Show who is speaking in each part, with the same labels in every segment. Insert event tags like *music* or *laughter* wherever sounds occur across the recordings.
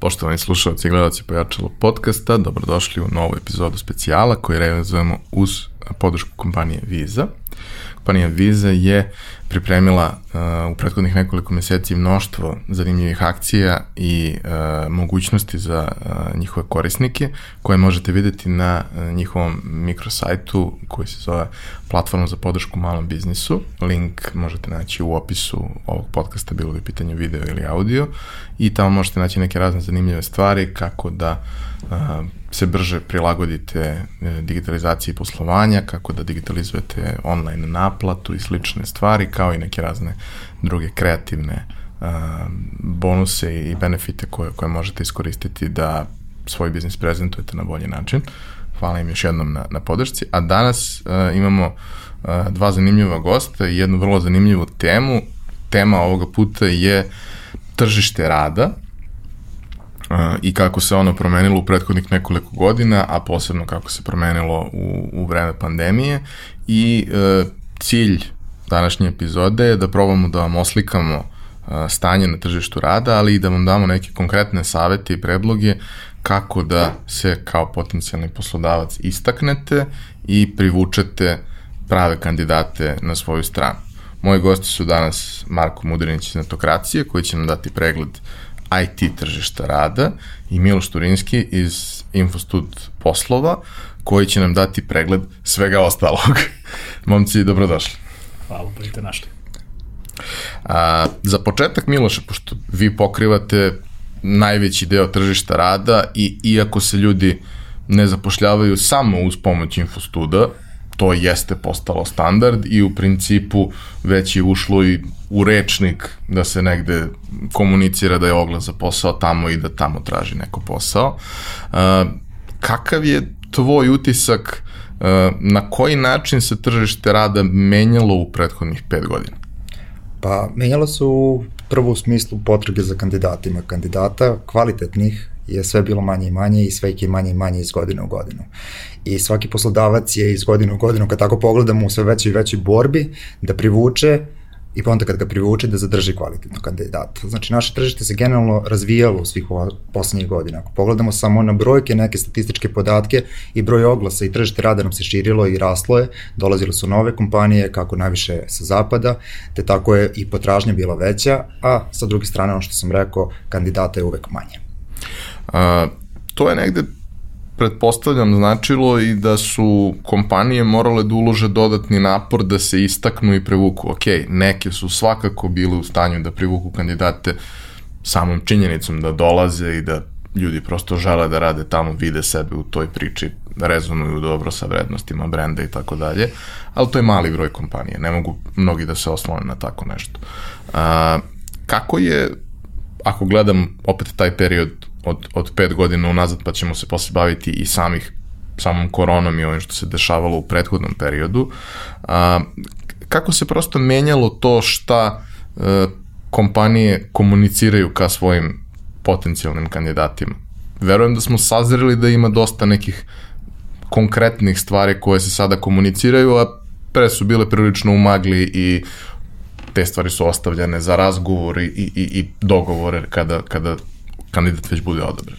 Speaker 1: Poštovani slušalci i gledalci Pojačalo podcasta, dobrodošli u novu epizodu specijala koji realizujemo uz podršku kompanije Visa. Kompanija Visa je pripremila uh, u prethodnih nekoliko meseci mnoštvo zanimljivih akcija i uh, mogućnosti za uh, njihove korisnike koje možete videti na uh, njihovom mikrosajtu koji se zove Platforma za podršku malom biznisu. Link možete naći u opisu ovog podcasta, bilo bi pitanje video ili audio i tamo možete naći neke razne zanimljive stvari kako da uh, se brže prilagodite e, digitalizaciji poslovanja, kako da digitalizujete online naplatu i slične stvari, kao i neke razne druge kreativne uh, bonuse i benefite koje, koje možete iskoristiti da svoj biznis prezentujete na bolji način. Hvala im još jednom na, na podršci. A danas uh, imamo uh, dva zanimljiva gosta i jednu vrlo zanimljivu temu. Tema ovoga puta je tržište rada i kako se ono promenilo u prethodnih nekoliko godina, a posebno kako se promenilo u, u vreme pandemije i e, cilj današnje epizode je da probamo da vam oslikamo e, stanje na tržištu rada, ali i da vam damo neke konkretne savete i predloge kako da se kao potencijalni poslodavac istaknete i privučete prave kandidate na svoju stranu. Moji gosti su danas Marko Mudrinić iz Netokracije, koji će nam dati pregled IT tržišta rada i Miloš Turinski iz Infostud poslova koji će nam dati pregled svega ostalog. *laughs* Momci, dobrodošli.
Speaker 2: Hvala, budite našli.
Speaker 1: A, za početak, Miloše, pošto vi pokrivate najveći deo tržišta rada i iako se ljudi ne zapošljavaju samo uz pomoć Infostuda, to jeste postalo standard i u principu već je ušlo i u rečnik da se negde komunicira da je oglas za posao tamo i da tamo traži neko posao. Uh, kakav je tvoj utisak na koji način se tržište rada menjalo u prethodnih pet godina?
Speaker 3: Pa, menjalo se u prvo u smislu potrage za kandidatima. Kandidata kvalitetnih je sve bilo manje i manje i sve je manje i manje iz godine u godinu. I svaki poslodavac je iz godine u godinu, kad tako pogledamo u sve većoj i većoj borbi, da privuče i pa onda kad ga privuče da zadrži kvalitetno kandidata. Znači, naše tržište se generalno razvijalo u svih ova poslednjih godina. Ako pogledamo samo na brojke, neke statističke podatke i broj oglasa i tržište rada nam se širilo i raslo je, dolazile su nove kompanije, kako najviše sa zapada, te tako je i potražnja bila veća, a sa druge strane, ono što sam rekao, kandidata je uvek manje.
Speaker 1: A, to je negde pretpostavljam značilo i da su kompanije morale da ulože dodatni napor da se istaknu i prevuku. Ok, neke su svakako bile u stanju da privuku kandidate samom činjenicom da dolaze i da ljudi prosto žele da rade tamo, vide sebe u toj priči, rezonuju dobro sa vrednostima brenda i tako dalje, ali to je mali broj kompanije, ne mogu mnogi da se oslone na tako nešto. A, kako je, ako gledam opet taj period od, od pet godina unazad, pa ćemo se posle baviti i samih samom koronom i ovim što se dešavalo u prethodnom periodu. A, kako se prosto menjalo to šta e, kompanije komuniciraju ka svojim potencijalnim kandidatima? Verujem da smo sazreli da ima dosta nekih konkretnih stvari koje se sada komuniciraju, a pre su bile prilično umagli i te stvari su ostavljene za razgovor i, i, i dogovore kada, kada kandidat već bude odabran.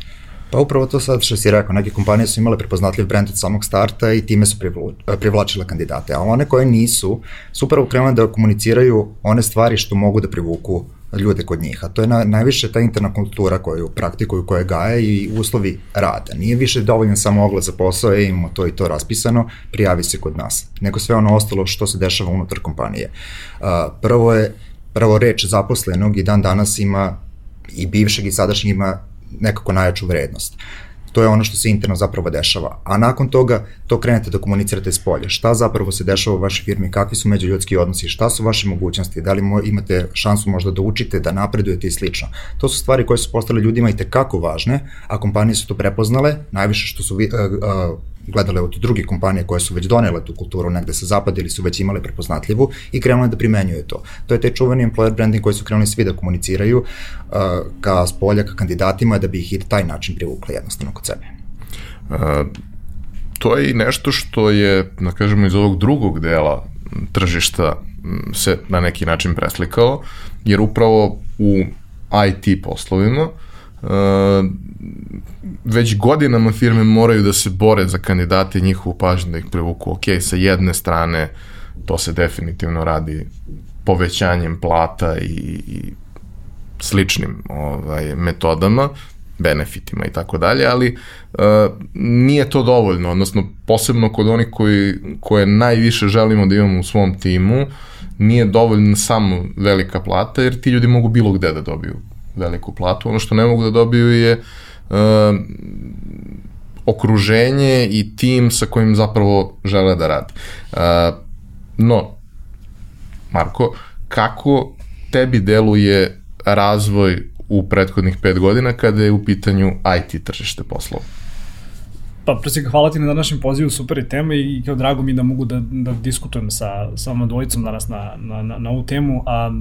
Speaker 3: Pa upravo to sad što si rekao, neke kompanije su imale prepoznatljiv brand od samog starta i time su privlačile kandidate, a one koje nisu, su upravo krenule da komuniciraju one stvari što mogu da privuku ljude kod njih, a to je na, najviše ta interna kultura koju praktikuju, koje gaje i uslovi rada. Nije više dovoljan samo oglas za posao, e, imamo to i to raspisano, prijavi se kod nas, nego sve ono ostalo što se dešava unutar kompanije. Uh, prvo je, prvo reč zaposlenog i dan danas ima i bivšeg i sadašnjeg ima nekako najjaču vrednost. To je ono što se interno zapravo dešava. A nakon toga to krenete da komunicirate s polja. Šta zapravo se dešava u vašoj firmi, kakvi su međuljudski odnosi, šta su vaše mogućnosti, da li imate šansu možda da učite, da napredujete i slično. To su stvari koje su postale ljudima i tekako važne, a kompanije su to prepoznale, najviše što su uh, uh, gledale od druge kompanije koje su već donele tu kulturu negde sa zapada ili su već imale prepoznatljivu i krenule da primenjuju to. To je taj čuveni employer branding koji su krenuli svi da komuniciraju uh, ka spolja, ka kandidatima da bi ih i taj način privukli jednostavno kod sebe.
Speaker 1: Uh, to je i nešto što je, da kažemo, iz ovog drugog dela tržišta se na neki način preslikao, jer upravo u IT poslovima uh, već godinama firme moraju da se bore za kandidate i njihovu pažnju da ih privuku. Ok, sa jedne strane to se definitivno radi povećanjem plata i, i sličnim ovaj, metodama, benefitima i tako dalje, ali uh, nije to dovoljno, odnosno posebno kod onih koji, koje najviše želimo da imamo u svom timu, nije dovoljno samo velika plata, jer ti ljudi mogu bilo gde da dobiju veliku platu. Ono što ne mogu da dobiju je uh, okruženje i tim sa kojim zapravo žele da radi. Uh, no, Marko, kako tebi deluje razvoj u prethodnih pet godina kada je u pitanju IT tržište poslova?
Speaker 2: Pa, pre svega, hvala ti na današnjem pozivu, super je tema i kao drago mi da mogu da, da diskutujem sa, sa ovom dvojicom danas na, na, na, na ovu temu. A,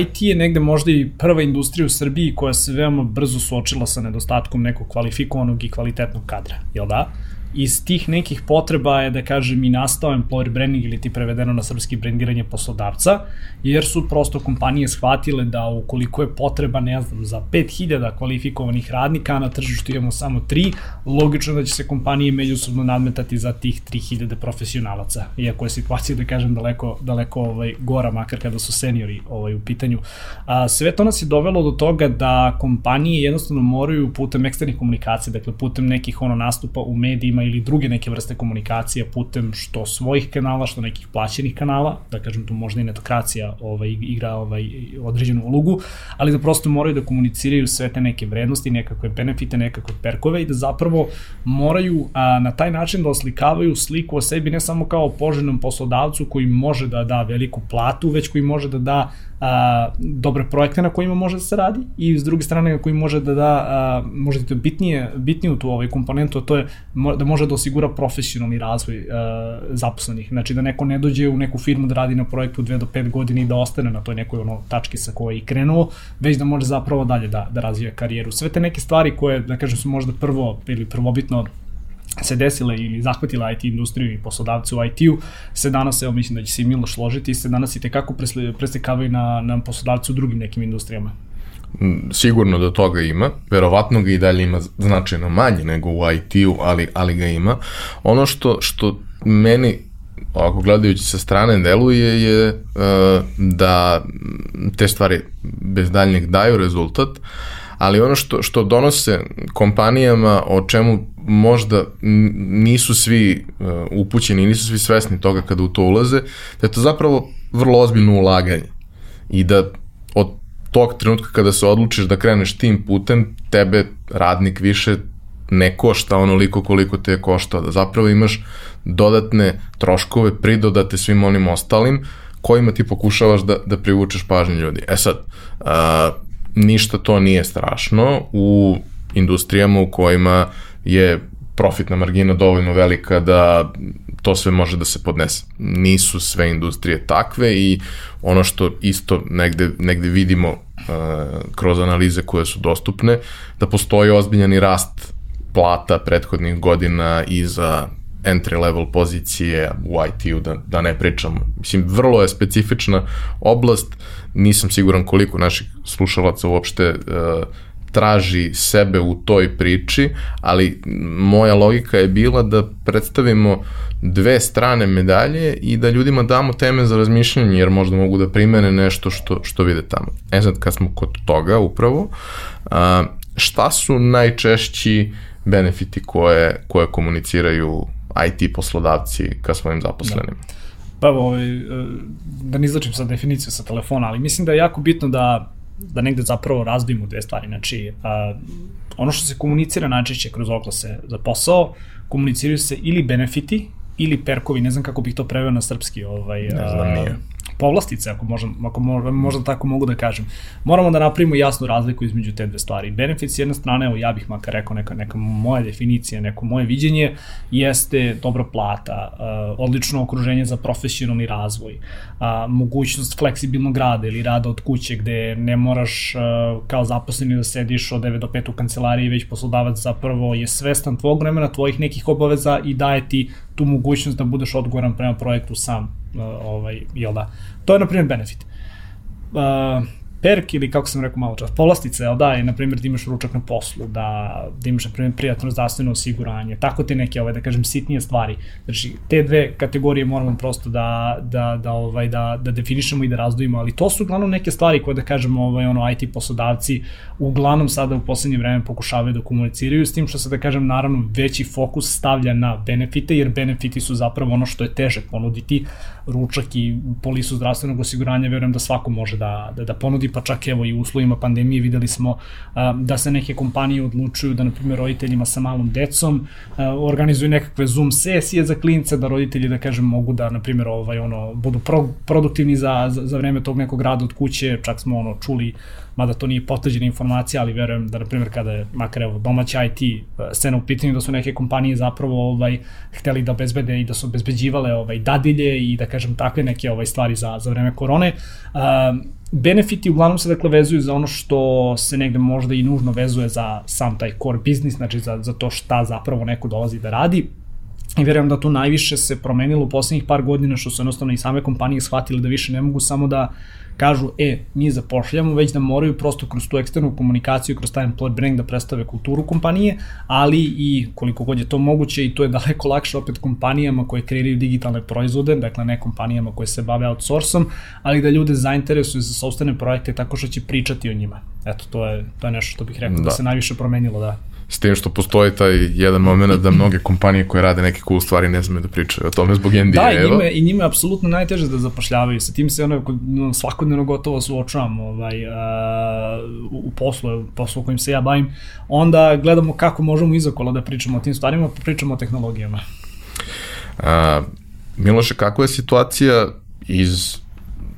Speaker 2: IT je negde možda i prva industrija u Srbiji koja se veoma brzo suočila sa nedostatkom nekog kvalifikovanog i kvalitetnog kadra, jel da? Iz tih nekih potreba je da kažem i nastao employer branding ili ti prevedeno na srpski brendiranje poslodavca, jer su prosto kompanije shvatile da ukoliko je potreba, ne znam, za 5000 kvalifikovanih radnika, na tržištu imamo samo 3, logično da će se kompanije međusobno nadmetati za tih 3000 profesionalaca, iako je situacija, da kažem, daleko, daleko ovaj, gora, makar kada su seniori ovaj, u pitanju. A, sve to nas je dovelo do toga da kompanije jednostavno moraju putem eksternih komunikacija, dakle putem nekih ono nastupa u medijima ili druge neke vrste komunikacije putem što svojih kanala, što nekih plaćenih kanala, da kažem tu možda i netokracija ovaj, igra ovaj, određenu ulogu, ali da prosto moraju da komuniciraju sve te neke vrednosti, nekakve benefite, nekakve perkove i da zapravo moraju a, na taj način da oslikavaju sliku o sebi ne samo kao poželjnom poslodavcu koji može da da veliku platu, već koji može da da a, dobre projekte na kojima može da se radi i s druge strane na koji može da da a, možda to bitnije, bitniju tu ovaj komponentu, a to je da može da osigura profesionalni razvoj a, zaposlenih. Znači da neko ne dođe u neku firmu da radi na projektu 2 do 5 godina i da ostane na toj nekoj ono tački sa koje je i krenuo, već da može zapravo dalje da, da razvija karijeru. Sve te neke stvari koje, da kažem, su možda prvo ili prvobitno se desile ili zahvatila IT industriju i poslodavce u IT-u, se danas, evo mislim da će se i Miloš složiti, se danas i tekako preslikavaju na, na poslodavce u drugim nekim industrijama.
Speaker 1: Mm, sigurno da toga ima, verovatno ga i dalje ima značajno manje nego u IT-u, ali, ali ga ima. Ono što, što meni ovako gledajući sa strane deluje je uh, da te stvari bez daljnjeg daju rezultat, ali ono što, što donose kompanijama o čemu možda nisu svi uh, upućeni, nisu svi svesni toga kada u to ulaze, da je to zapravo vrlo ozbiljno ulaganje i da od tog trenutka kada se odlučiš da kreneš tim putem, tebe radnik više ne košta onoliko koliko te je koštao, da zapravo imaš dodatne troškove pridodate svim onim ostalim kojima ti pokušavaš da, da privučeš pažnju ljudi. E sad, uh, ništa to nije strašno u industrijama u kojima je profitna margina dovoljno velika da to sve može da se podnese. Nisu sve industrije takve i ono što isto negde, negde vidimo uh, kroz analize koje su dostupne, da postoji ozbiljan i rast plata prethodnih godina i za entry level pozicije u IT-u, da, da ne pričamo. Mislim, vrlo je specifična oblast, nisam siguran koliko naših slušalaca uopšte uh, traži sebe u toj priči, ali moja logika je bila da predstavimo dve strane medalje i da ljudima damo teme za razmišljanje, jer možda mogu da primene nešto što, što vide tamo. E sad, kad smo kod toga upravo, a, šta su najčešći benefiti koje, koje komuniciraju IT poslodavci ka svojim zaposlenim? Da.
Speaker 2: Pa, ovaj, e, da ne izlačim sa definiciju sa telefona, ali mislim da je jako bitno da da negde zapravo razbijemo dve stvari. Znači, a, ono što se komunicira najčešće kroz oglase za posao, komuniciraju se ili benefiti, ili perkovi, ne znam kako bih to preveo na srpski. Ovaj,
Speaker 1: ne znam, nije
Speaker 2: povlastice, ako možda, ako možda, možda tako mogu da kažem. Moramo da napravimo jasnu razliku između te dve stvari. Benefit s jedne strane, evo ja bih makar rekao neka, neka moja definicija, neko moje viđenje, jeste dobra plata, uh, odlično okruženje za profesionalni razvoj, uh, mogućnost fleksibilnog rada ili rada od kuće gde ne moraš uh, kao zaposleni da sediš od 9 do 5 u kancelariji, već poslodavac zapravo je svestan tvog vremena, tvojih nekih obaveza i daje ti tu mogućnost da budeš odgovoran prema projektu sam, ovaj, jel da? To je, na primjer, benefit. Uh, perk ili kako sam rekao malo čas, povlastice, jel da, i na primjer da imaš ručak na poslu, da, da imaš na primjer prijatno zdravstveno osiguranje, tako te neke, ovaj, da kažem, sitnije stvari. Znači, te dve kategorije moramo prosto da, da, da, ovaj, da, da definišemo i da razdvojimo, ali to su uglavnom neke stvari koje, da kažemo, ovaj, ono, IT poslodavci uglavnom sada u poslednje vreme pokušavaju da komuniciraju s tim što se, da kažem, naravno, veći fokus stavlja na benefite, jer benefiti su zapravo ono što je teže ponuditi, ručak i polisu zdravstvenog osiguranja, verujem da svako može da, da, da ponudi, pa čak evo i u uslovima pandemije videli smo da se neke kompanije odlučuju da, na primjer, roditeljima sa malom decom organizuju nekakve Zoom sesije za klince, da roditelji, da kažem, mogu da, na primjer, ovaj, ono, budu pro, produktivni za, za, za vreme tog nekog rada od kuće, čak smo ono, čuli mada to nije potvrđena informacija, ali verujem da, na primjer, kada je makar evo, domaća IT e, scena u pitanju, da su neke kompanije zapravo ovaj, hteli da obezbede i da su obezbeđivale ovaj, dadilje i da kažem takve neke ovaj, stvari za, za vreme korone. Um, benefiti uglavnom se dakle vezuju za ono što se negde možda i nužno vezuje za sam taj core business, znači za, za to šta zapravo neko dolazi da radi. I verujem da tu najviše se promenilo u poslednjih par godina što su jednostavno i same kompanije shvatile da više ne mogu samo da kažu, e, mi zapošljamo, već da moraju prosto kroz tu eksternu komunikaciju, kroz taj employer brand da predstave kulturu kompanije, ali i koliko god je to moguće i to je daleko lakše opet kompanijama koje kreiraju digitalne proizvode, dakle ne kompanijama koje se bave outsourcom, ali da ljude zainteresuju za sobstvene projekte tako što će pričati o njima. Eto, to je, to je nešto što bih rekao da, da se najviše promenilo, da
Speaker 1: s tim što postoji taj jedan moment da mnoge kompanije koje rade neke cool stvari ne znaju da pričaju o tome zbog NDA.
Speaker 2: Da, i njime, i njime je apsolutno najteže da zapošljavaju. Sa tim se ono, svakodnevno gotovo suočavam ovaj, uh, u poslu, poslu kojim se ja bavim. Onda gledamo kako možemo izakola da pričamo o tim stvarima, pa pričamo o tehnologijama.
Speaker 1: Uh, Miloše, kakva je situacija iz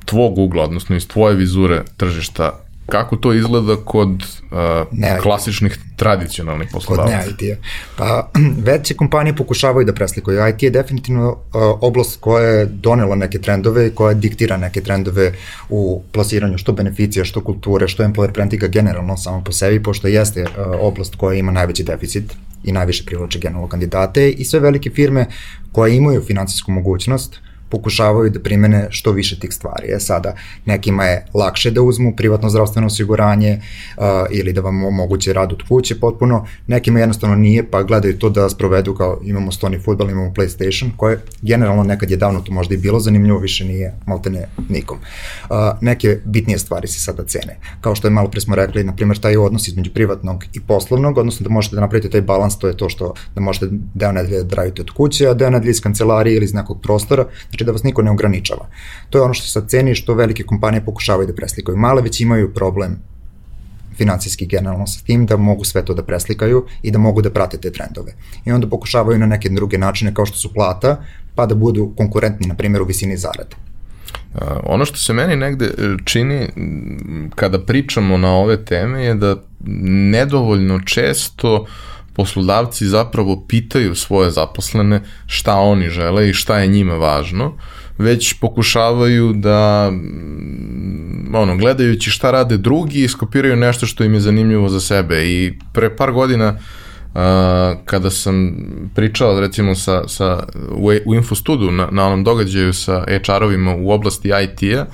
Speaker 1: tvog ugla, odnosno iz tvoje vizure tržišta Kako to izgleda kod uh, klasičnih tradicionalnih poslodavaca?
Speaker 3: Kod ne IT-a. Pa *clears throat* veće kompanije pokušavaju da preslikuju. IT je definitivno uh, oblast koja je donela neke trendove i koja diktira neke trendove u plasiranju što beneficija, što kulture, što employer brandinga generalno samo po sebi, pošto jeste uh, oblast koja ima najveći deficit i najviše privlače generalno kandidate i sve velike firme koje imaju finansijsku mogućnost pokušavaju da primene što više tih stvari. E sada, nekima je lakše da uzmu privatno zdravstveno osiguranje uh, ili da vam omoguće rad od kuće potpuno, nekima jednostavno nije, pa gledaju to da sprovedu kao imamo stoni futbal, imamo PlayStation, koje generalno nekad je davno to možda i bilo zanimljivo, više nije maltene nikom. Uh, neke bitnije stvari se sada cene. Kao što je malo pre smo rekli, na primjer, taj odnos između privatnog i poslovnog, odnosno da možete da napravite taj balans, to je to što da možete deo nedelje da radite od kuće, a deo nedelje iz kancelarije ili iz nekog prostora, znači da vas niko ne ograničava. To je ono što se ceni što velike kompanije pokušavaju da preslikaju. Male već imaju problem financijski generalno sa tim da mogu sve to da preslikaju i da mogu da prate te trendove. I onda pokušavaju na neke druge načine kao što su plata, pa da budu konkurentni, na primjer, u visini zarade.
Speaker 1: Uh, ono što se meni negde e, čini kada pričamo na ove teme je da nedovoljno često poslodavci zapravo pitaju svoje zaposlene šta oni žele i šta je njima važno, već pokušavaju da ono, gledajući šta rade drugi, iskopiraju nešto što im je zanimljivo za sebe. I pre par godina Uh, kada sam pričao recimo sa, sa, u, u Infostudu na, na onom događaju sa HR-ovima u oblasti IT-a,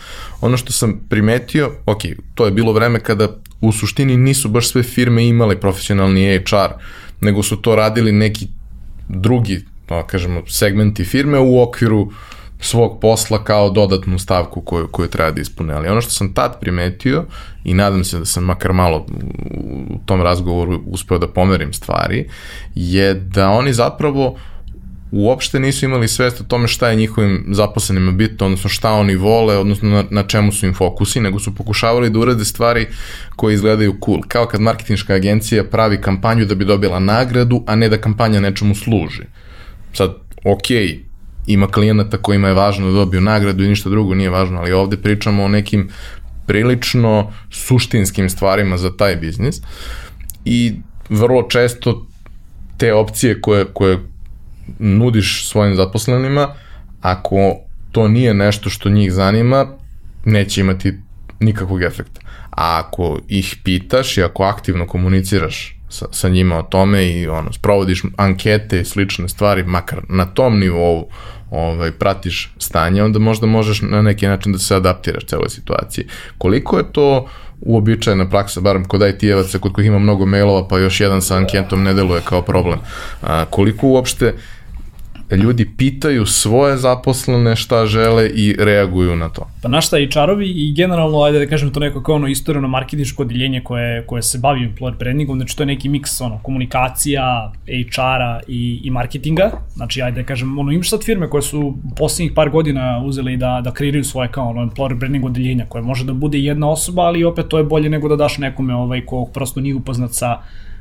Speaker 1: ono što sam primetio, ok, to je bilo vreme kada u suštini nisu baš sve firme imale profesionalni HR, nego su to radili neki drugi, pa kažemo, segmenti firme u okviru uh, svog posla kao dodatnu stavku koju, koju treba da ispune. Ali ono što sam tad primetio i nadam se da sam makar malo u tom razgovoru uspeo da pomerim stvari, je da oni zapravo uopšte nisu imali svest o tome šta je njihovim zaposlenima bitno, odnosno šta oni vole, odnosno na, na čemu su im fokusi, nego su pokušavali da urade stvari koje izgledaju cool. Kao kad marketinška agencija pravi kampanju da bi dobila nagradu, a ne da kampanja nečemu služi. Sad, okej, okay, ima klijenata kojima je važno da dobiju nagradu i ništa drugo nije važno, ali ovde pričamo o nekim prilično suštinskim stvarima za taj biznis i vrlo često te opcije koje, koje nudiš svojim zaposlenima, ako to nije nešto što njih zanima, neće imati nikakvog efekta. A ako ih pitaš i ako aktivno komuniciraš sa, sa njima o tome i ono, sprovodiš ankete i slične stvari, makar na tom nivou ovaj, pratiš stanje, onda možda možeš na neki način da se adaptiraš celoj situaciji. Koliko je to uobičajena praksa, barem kod IT-evaca, kod kojih ima mnogo mailova, pa još jedan sa anketom ne deluje kao problem. A, koliko uopšte ljudi pitaju svoje zaposlene šta žele i reaguju na to.
Speaker 2: Pa naš šta HR-ovi i generalno, ajde da kažem to neko kao ono istoreno marketinško odeljenje koje, koje se bavi employer brandingom, znači to je neki miks ono, komunikacija, HR-a i, i marketinga, znači ajde da kažem, ono imaš sad firme koje su poslednjih par godina uzeli da, da kreiraju svoje kao ono employer branding odeljenja koje može da bude jedna osoba, ali opet to je bolje nego da daš nekome ovaj ko prosto nije upoznat sa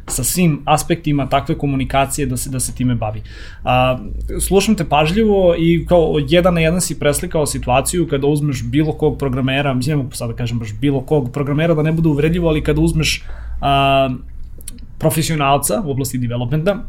Speaker 2: sa svim aspektima takve komunikacije da se da se time bavi. A, slušam te pažljivo i kao jedan na jedan si preslikao situaciju kada uzmeš bilo kog programera, mislim ne mogu sad da kažem baš bilo kog programera da ne bude uvredljivo, ali kada uzmeš a, profesionalca u oblasti developmenta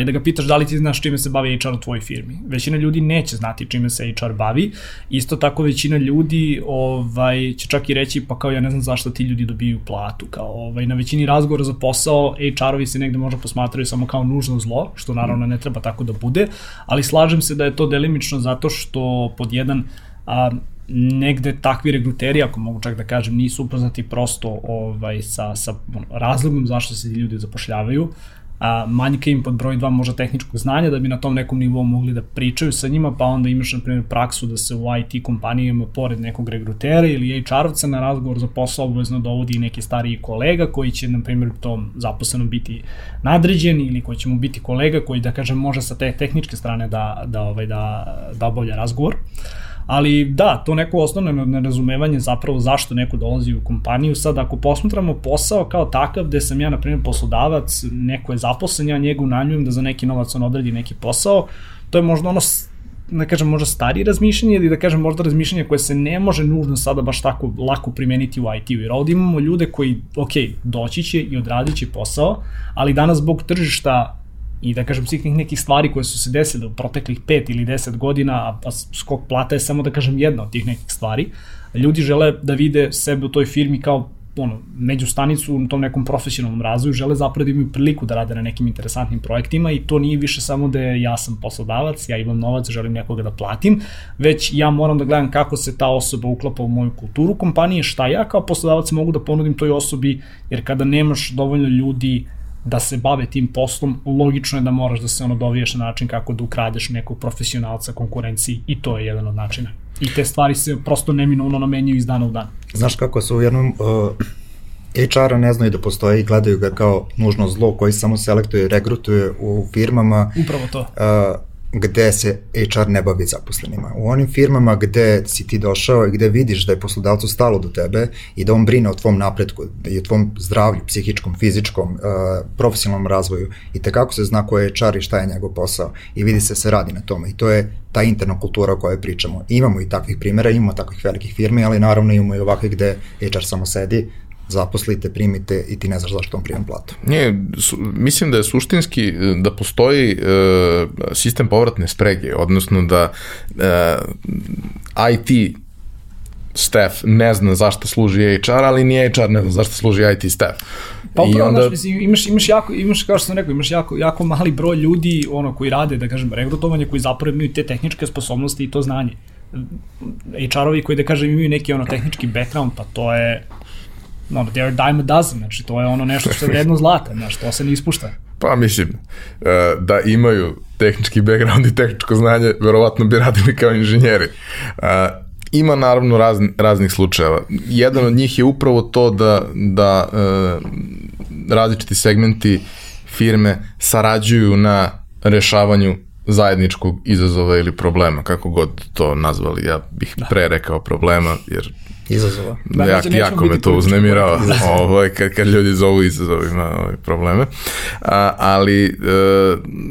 Speaker 2: i da ga pitaš da li ti znaš čime se bavi HR u tvojoj firmi. Većina ljudi neće znati čime se HR bavi. Isto tako većina ljudi ovaj, će čak i reći pa kao ja ne znam zašto ti ljudi dobiju platu. Kao, ovaj, na većini razgovora za posao HR-ovi se negde možda posmatraju samo kao nužno zlo, što naravno ne treba tako da bude, ali slažem se da je to delimično zato što pod jedan a, negde takvi regruteri, ako mogu čak da kažem, nisu upoznati prosto ovaj, sa, sa razlogom zašto se ljudi zapošljavaju, a, manjka im pod broj 2 možda tehničkog znanja da bi na tom nekom nivou mogli da pričaju sa njima, pa onda imaš na primjer praksu da se u IT kompanijama pored nekog regrutera ili HR-ovca na razgovor za posao obavezno dovodi neki stariji kolega koji će na primjer tom zaposlenom biti nadređen ili koji će mu biti kolega koji da kažem može sa te tehničke strane da, da, ovaj, da, da obavlja razgovor. Uh, Ali da, to neko osnovno nerazumevanje zapravo zašto neko dolazi u kompaniju. Sad, ako posmatramo posao kao takav, gde sam ja, na primjer, poslodavac, neko je zaposlen, ja njegu nanjujem da za neki novac on odradi neki posao, to je možda ono da kažem možda starije razmišljanje ili da kažem možda razmišljanje koje se ne može nužno sada baš tako lako primeniti u IT-u. Jer ovdje imamo ljude koji, ok, doći će i odradit će posao, ali danas zbog tržišta i da kažem svih nekih stvari koje su se desile u proteklih 5 ili 10 godina, a, a skok plata je samo da kažem jedna od tih nekih stvari, ljudi žele da vide sebe u toj firmi kao ono, među stanicu u tom nekom profesionalnom razvoju, žele zapravo da imaju priliku da rade na nekim interesantnim projektima i to nije više samo da ja sam poslodavac, ja imam novac, želim nekoga da platim, već ja moram da gledam kako se ta osoba uklapa u moju kulturu kompanije, šta ja kao poslodavac mogu da ponudim toj osobi, jer kada nemaš dovoljno ljudi da se bave tim poslom, logično je da moraš da se ono doviješ na način kako da ukradeš nekog profesionalca konkurenciji i to je jedan od načina. I te stvari se prosto neminovno namenjuju iz dana u dan.
Speaker 3: Znaš kako su u jednom uh, HR-a ne znaju da postoje i gledaju ga kao nužno zlo koji samo selektuje i regrutuje u firmama.
Speaker 2: Upravo to.
Speaker 3: Uh, gde se HR ne bavi zaposlenima. U onim firmama gde si ti došao i gde vidiš da je poslodavcu stalo do tebe i da on brine o tvom napretku i o tvom zdravlju, psihičkom, fizičkom, uh, profesionalnom razvoju i tekako se zna ko je HR i šta je njegov posao i vidi se se radi na tome i to je ta interna kultura o kojoj pričamo. Imamo i takvih primjera, imamo takvih velikih firmi, ali naravno imamo i ovakve gde HR samo sedi, zaposlite, primite i ti ne znaš zašto on primam platu.
Speaker 1: Nije, su, mislim da je suštinski e, da postoji e, sistem povratne sprege, odnosno da e, IT staff ne zna zašto služi HR, ali ni HR ne zna zašto služi IT staff.
Speaker 2: Pa upravo, onda... znaš, mislim, imaš, imaš jako, imaš, kao što sam rekao, imaš jako, jako mali broj ljudi ono, koji rade, da kažem, regrutovanje, koji zapravo imaju te tehničke sposobnosti i to znanje. HR-ovi koji, da kažem, imaju neki ono tehnički background, pa to je, no, they are dime a dozen, znači to je ono nešto što je vredno zlata, znači to se ne ispušta.
Speaker 1: Pa mislim, e, da imaju tehnički background i tehničko znanje, verovatno bi radili kao inženjeri. E, ima naravno razni, raznih slučajeva. Jedan od njih je upravo to da, da e, različiti segmenti firme sarađuju na rešavanju zajedničkog izazova ili problema, kako god to nazvali. Ja bih da. pre rekao problema, jer
Speaker 3: izazova.
Speaker 1: Da, Jak, jako me to uznemirava, *laughs* ovaj, kad, kad ljudi zovu izazovima ovaj, probleme. A, ali e,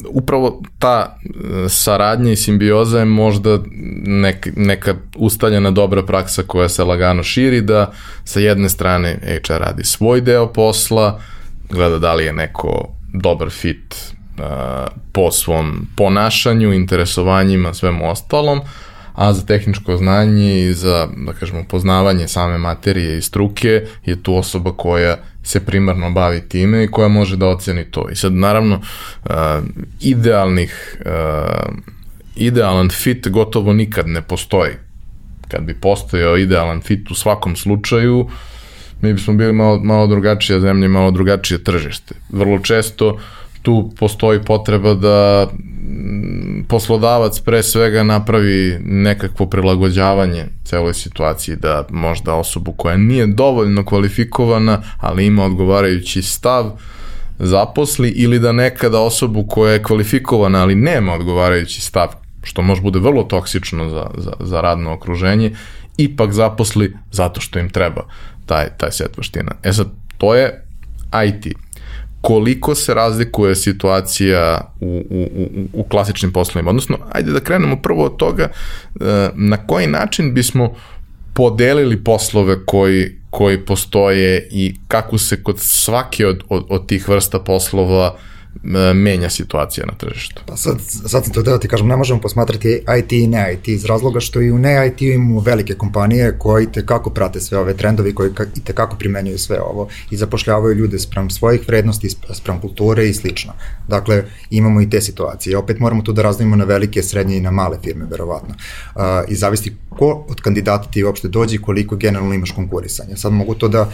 Speaker 1: upravo ta e, saradnja i simbioza je možda nek, neka ustaljena dobra praksa koja se lagano širi, da sa jedne strane HR radi svoj deo posla, gleda da li je neko dobar fit po svom ponašanju, interesovanjima, svemu ostalom, a za tehničko znanje i za, da kažemo, poznavanje same materije i struke je tu osoba koja se primarno bavi time i koja može da oceni to. I sad, naravno, uh, idealnih, uh, idealan fit gotovo nikad ne postoji. Kad bi postojao idealan fit u svakom slučaju, mi bismo bili malo, malo drugačija zemlja malo drugačije tržište. Vrlo često tu postoji potreba da poslodavac pre svega napravi nekakvo prilagođavanje celoj situaciji, da možda osobu koja nije dovoljno kvalifikovana, ali ima odgovarajući stav, zaposli ili da nekada osobu koja je kvalifikovana, ali nema odgovarajući stav, što može bude vrlo toksično za, za, za radno okruženje, ipak zaposli zato što im treba taj, taj set vaština. E sad, to je IT koliko se razlikuje situacija u, u, u, u klasičnim poslovima. Odnosno, ajde da krenemo prvo od toga e, na koji način bismo podelili poslove koji, koji postoje i kako se kod svake od, od, od tih vrsta poslova uh, menja situacija na tržištu.
Speaker 3: Pa sad, sad sam to da ti kažem, ne možemo posmatrati IT i ne IT iz razloga što i u ne IT imamo velike kompanije koje i tekako prate sve ove trendovi, koji i tekako primenjuju sve ovo i zapošljavaju ljude sprem svojih vrednosti, sprem kulture i slično. Dakle, imamo i te situacije. Opet moramo tu da razdavimo na velike, srednje i na male firme, verovatno. I zavisti ko od kandidata ti uopšte dođe i koliko generalno imaš konkurisanja. Sad mogu to da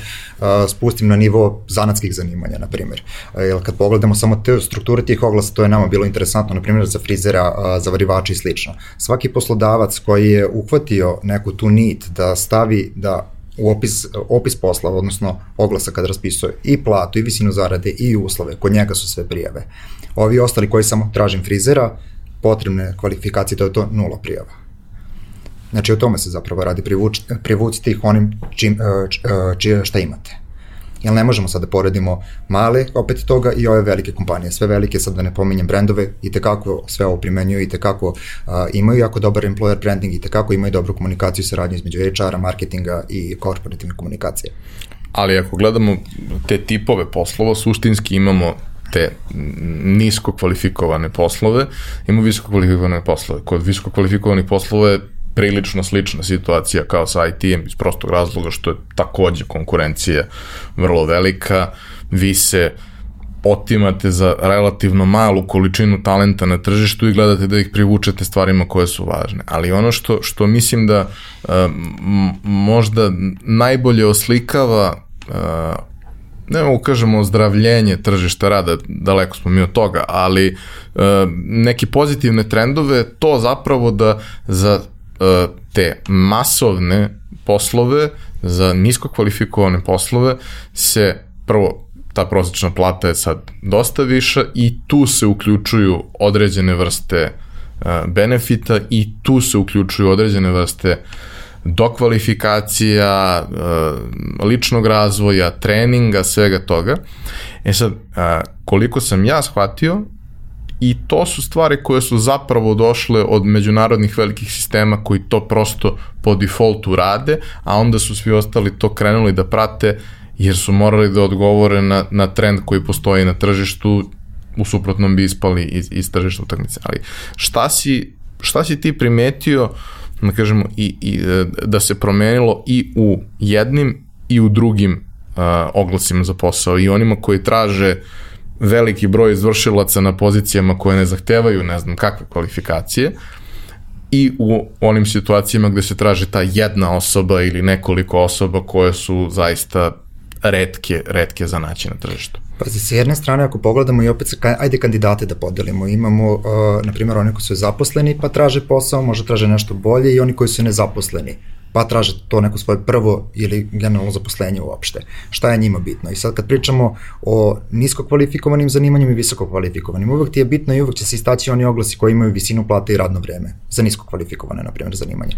Speaker 3: spustim na nivo zanatskih zanimanja, na primjer. Jer kad pogledamo samo te strukture tih oglasa, to je nama bilo interesantno, na primjer za frizera, za varivača i slično. Svaki poslodavac koji je uhvatio neku tu nit da stavi da u opis, opis posla, odnosno oglasa kad raspisuje i platu, i visinu zarade, i uslove, kod njega su sve prijave. Ovi ostali koji samo tražim frizera, potrebne kvalifikacije, to je to nula prijava. Znači o tome se zapravo radi, privuč, privucite ih onim čim, e, e, čije, šta imate. Jer ne možemo sad da poredimo male opet toga i ove velike kompanije. Sve velike, sad da ne pominjem brendove, i tekako sve ovo primenjuju i tekako uh, imaju jako dobar employer branding i tekako imaju dobru komunikaciju i saradnju između HR-a, marketinga i korporativne komunikacije.
Speaker 1: Ali ako gledamo te tipove poslova, suštinski imamo te nisko kvalifikovane poslove, imamo visoko kvalifikovane poslove. Kod visoko kvalifikovanih poslova je prilično slična situacija kao sa IT-em iz prostog razloga što je takođe konkurencija vrlo velika, vi se otimate za relativno malu količinu talenta na tržištu i gledate da ih privučete stvarima koje su važne. Ali ono što, što mislim da um, možda najbolje oslikava uh, ne mogu kažemo ozdravljenje tržišta rada, daleko smo mi od toga, ali uh, neki pozitivne trendove, to zapravo da za E, te masovne poslove, za nisko kvalifikovane poslove se prvo ta prosječna plata je sad dosta viša i tu se uključuju određene vrste e, benefita i tu se uključuju određene vrste dokvalifikacija, e, ličnog razvoja, treninga, svega toga. E sad, koliko sam ja shvatio, i to su stvari koje su zapravo došle od međunarodnih velikih sistema koji to prosto po defaultu rade, a onda su svi ostali to krenuli da prate jer su morali da odgovore na, na trend koji postoji na tržištu, u suprotnom bi ispali iz, iz tržišta utakmice. Ali šta si, šta si ti primetio, da kažemo, i, i, e, da se promenilo i u jednim i u drugim uh, oglasima za posao i onima koji traže uh, veliki broj izvršilaca na pozicijama koje ne zahtevaju ne znam kakve kvalifikacije. I u onim situacijama gde se traži ta jedna osoba ili nekoliko osoba koje su zaista redke, redke za naći na tržištu.
Speaker 3: Pazi, sa jedne strane, ako pogledamo i opet, ajde kandidate da podelimo, imamo, uh, na primjer, oni koji su zaposleni pa traže posao, možda traže nešto bolje i oni koji su nezaposleni pa traže to neko svoje prvo ili generalno zaposlenje uopšte. Šta je njima bitno? I sad kad pričamo o nisko kvalifikovanim zanimanjima i visoko kvalifikovanim, uvek ti je bitno i uvek će se istaći oni oglasi koji imaju visinu plate i radno vreme za nisko kvalifikovane, na primjer, zanimanja.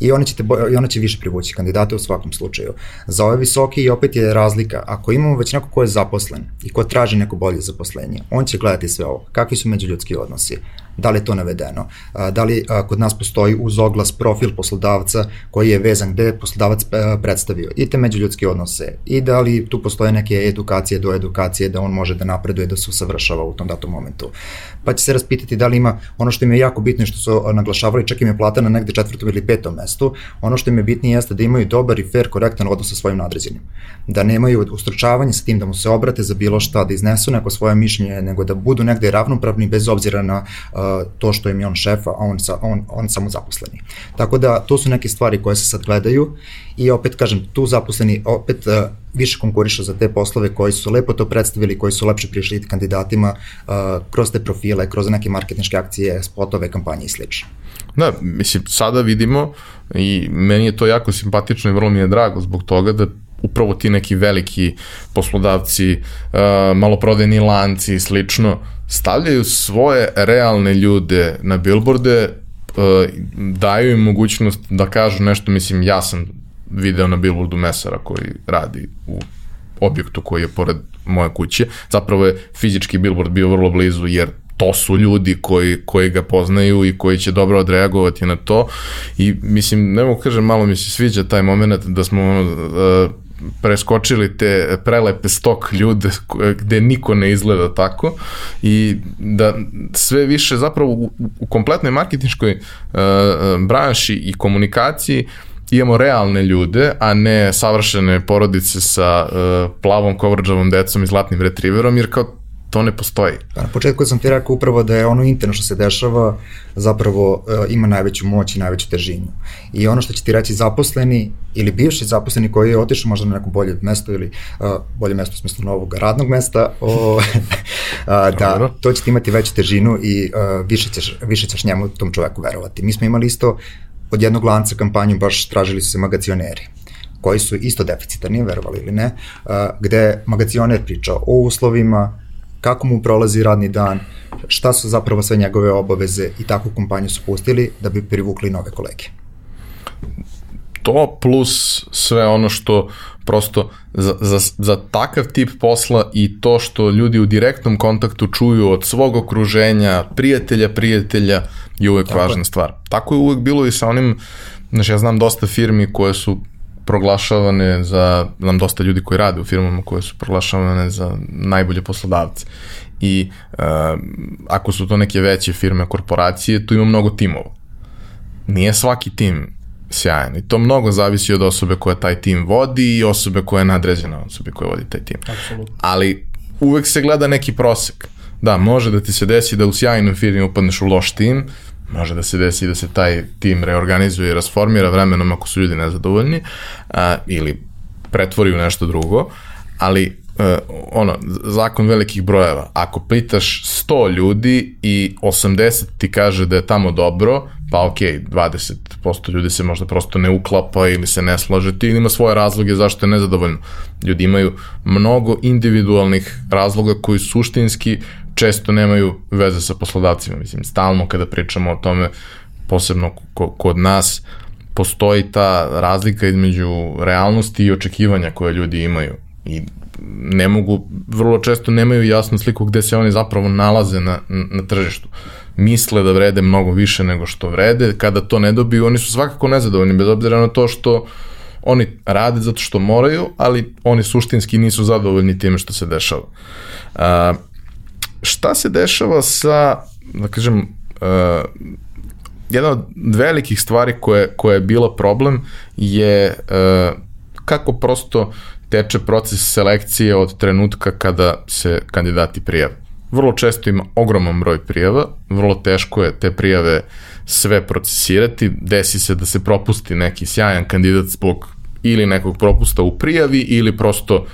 Speaker 3: I one će, te, i one će više privući kandidate u svakom slučaju. Za ove visoke i opet je razlika. Ako imamo već neko ko je zaposlen i ko traži neko bolje zaposlenje, on će gledati sve ovo. Kakvi su međuljudski odnosi? Da li je to navedeno? Da li kod nas postoji uz oglas profil poslodavca koji je vezan gde je poslodavac e, predstavio i te međuljudske odnose i da li tu postoje neke edukacije do edukacije da on može da napreduje, da se usavršava u tom datom momentu. Pa će se raspitati da li ima ono što im je jako bitno i što su naglašavali, čak im je plata na negde četvrtom ili petom mestu, ono što im je bitnije jeste da imaju dobar i fair, korektan odnos sa svojim nadređenim. Da nemaju ustručavanje sa tim da mu se obrate za bilo šta, da iznesu neko svoje mišljenje, nego da budu negde ravnopravni bez obzira na uh, to što im je on šef, a on, sa, on, on samo zaposleni. Tako da to su neke stvari koje se sad gledaju i opet kažem, tu zaposleni opet uh, više konkurišu za te poslove koji su lepo to predstavili, koji su lepše prišli kandidatima uh, kroz te profile, kroz neke marketinške akcije, spotove, kampanje i slično.
Speaker 1: Da, mislim, sada vidimo i meni je to jako simpatično i vrlo mi je drago zbog toga da upravo ti neki veliki poslodavci, uh, maloprodajni lanci i slično, stavljaju svoje realne ljude na billboarde, uh, daju im mogućnost da kažu nešto, mislim, ja sam video na billboardu mesara koji radi u objektu koji je pored moje kuće. Zapravo je fizički billboard bio vrlo blizu jer to su ljudi koji, koji ga poznaju i koji će dobro odreagovati na to i mislim, ne mogu kažem, malo mi se sviđa taj moment da smo uh, preskočili te prelepe stok ljude gde niko ne izgleda tako i da sve više zapravo u, u kompletnoj marketinškoj uh, branši i komunikaciji imamo realne ljude, a ne savršene porodice sa uh, plavom kovrđavom decom i zlatnim retriverom, jer kao to ne postoji.
Speaker 3: Na početku sam ti rekao upravo da je ono interno što se dešava zapravo uh, ima najveću moć i najveću težinu. I ono što će ti reći zaposleni ili bivši zaposleni koji je otišao možda na neko bolje mesto ili uh, bolje mesto u smislu novog radnog mesta, o, uh, *laughs* da to će ti imati veću težinu i uh, više, ćeš, više ćeš njemu tom čoveku verovati. Mi smo imali isto od jednog lanca kampanju baš tražili su se magacioneri koji su isto deficitarni, verovali ili ne, gde magacioner priča o uslovima, kako mu prolazi radni dan, šta su zapravo sve njegove obaveze i takvu kompanju su pustili da bi privukli nove kolege.
Speaker 1: To plus sve ono što prosto za, za, za takav tip posla i to što ljudi u direktnom kontaktu čuju od svog okruženja, prijatelja, prijatelja je uvek Tako važna je. stvar. Tako je uvek bilo i sa onim, znači ja znam dosta firmi koje su proglašavane za, znam dosta ljudi koji rade u firmama koje su proglašavane za najbolje poslodavce. I uh, ako su to neke veće firme, korporacije, tu ima mnogo timova. Nije svaki tim sjajan i to mnogo zavisi od osobe koja taj tim vodi i osobe koja je nadređena osobe koja vodi taj tim.
Speaker 2: Absolutno.
Speaker 1: Ali uvek se gleda neki prosek. Da, može da ti se desi da u sjajnoj firmi upadneš u loš tim, Može da se desi da se taj tim reorganizuje i rasformira vremenom ako su ljudi nezadovoljni a, ili pretvori u nešto drugo, ali e, ono, zakon velikih brojeva, ako pitaš 100 ljudi i 80 ti kaže da je tamo dobro, pa ok, 20% ljudi se možda prosto ne uklapa ili se ne slaže ti ima svoje razloge zašto je nezadovoljno. Ljudi imaju mnogo individualnih razloga koji suštinski često nemaju veze sa poslodavcima. Mislim, stalno kada pričamo o tome, posebno kod nas, postoji ta razlika između realnosti i očekivanja koje ljudi imaju. I ne mogu, vrlo često nemaju jasnu sliku gde se oni zapravo nalaze na, na tržištu. Misle da vrede mnogo više nego što vrede, kada to ne dobiju, oni su svakako nezadovoljni, bez obzira na to što oni rade zato što moraju, ali oni suštinski nisu zadovoljni time što se dešava. Šta se dešava sa, da kažem, uh, jedna od velikih stvari koje, koja je bila problem je uh, kako prosto teče proces selekcije od trenutka kada se kandidati prijave. Vrlo često ima ogroman broj prijava, vrlo teško je te prijave sve procesirati, desi se da se propusti neki sjajan kandidat zbog ili nekog propusta u prijavi ili prosto uh,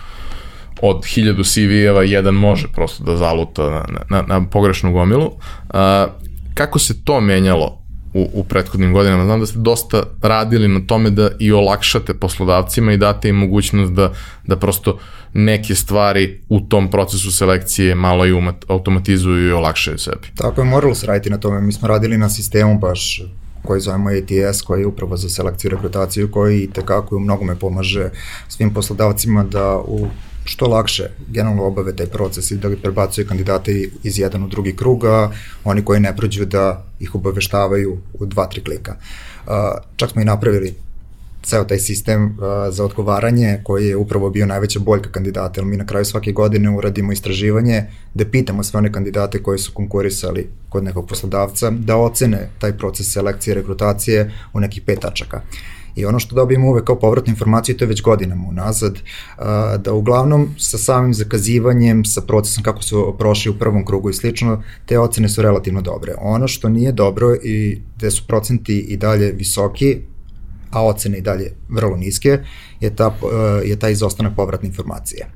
Speaker 1: od hiljadu CV-eva jedan može prosto da zaluta na, na, na pogrešnu gomilu. A, kako se to menjalo u, u prethodnim godinama? Znam da ste dosta radili na tome da i olakšate poslodavcima i date im mogućnost da, da prosto neke stvari u tom procesu selekcije malo i umat, automatizuju i olakšaju sebi.
Speaker 3: Tako je, moralo se raditi na tome. Mi smo radili na sistemu baš koji zovemo ATS, koji je upravo za selekciju i rekrutaciju, koji tekako u mnogome pomaže svim poslodavcima da u što lakše generalno obave taj proces i da prebacuje kandidate iz jedan u drugi krug, a oni koji ne prođu da ih obaveštavaju u dva, tri klika. Čak smo i napravili ceo taj sistem za odgovaranje koji je upravo bio najveća boljka kandidata, jer mi na kraju svake godine uradimo istraživanje da pitamo sve one kandidate koji su konkurisali kod nekog poslodavca da ocene taj proces selekcije, rekrutacije u nekih pet tačaka. I ono što dobijemo uvek kao povratnu informaciju, to je već godinama unazad, da uglavnom sa samim zakazivanjem, sa procesom kako su prošli u prvom krugu i slično, te ocene su relativno dobre. Ono što nije dobro i gde su procenti i dalje visoki, a ocene i dalje vrlo niske, je, ta, je ta izostanak povratne informacije.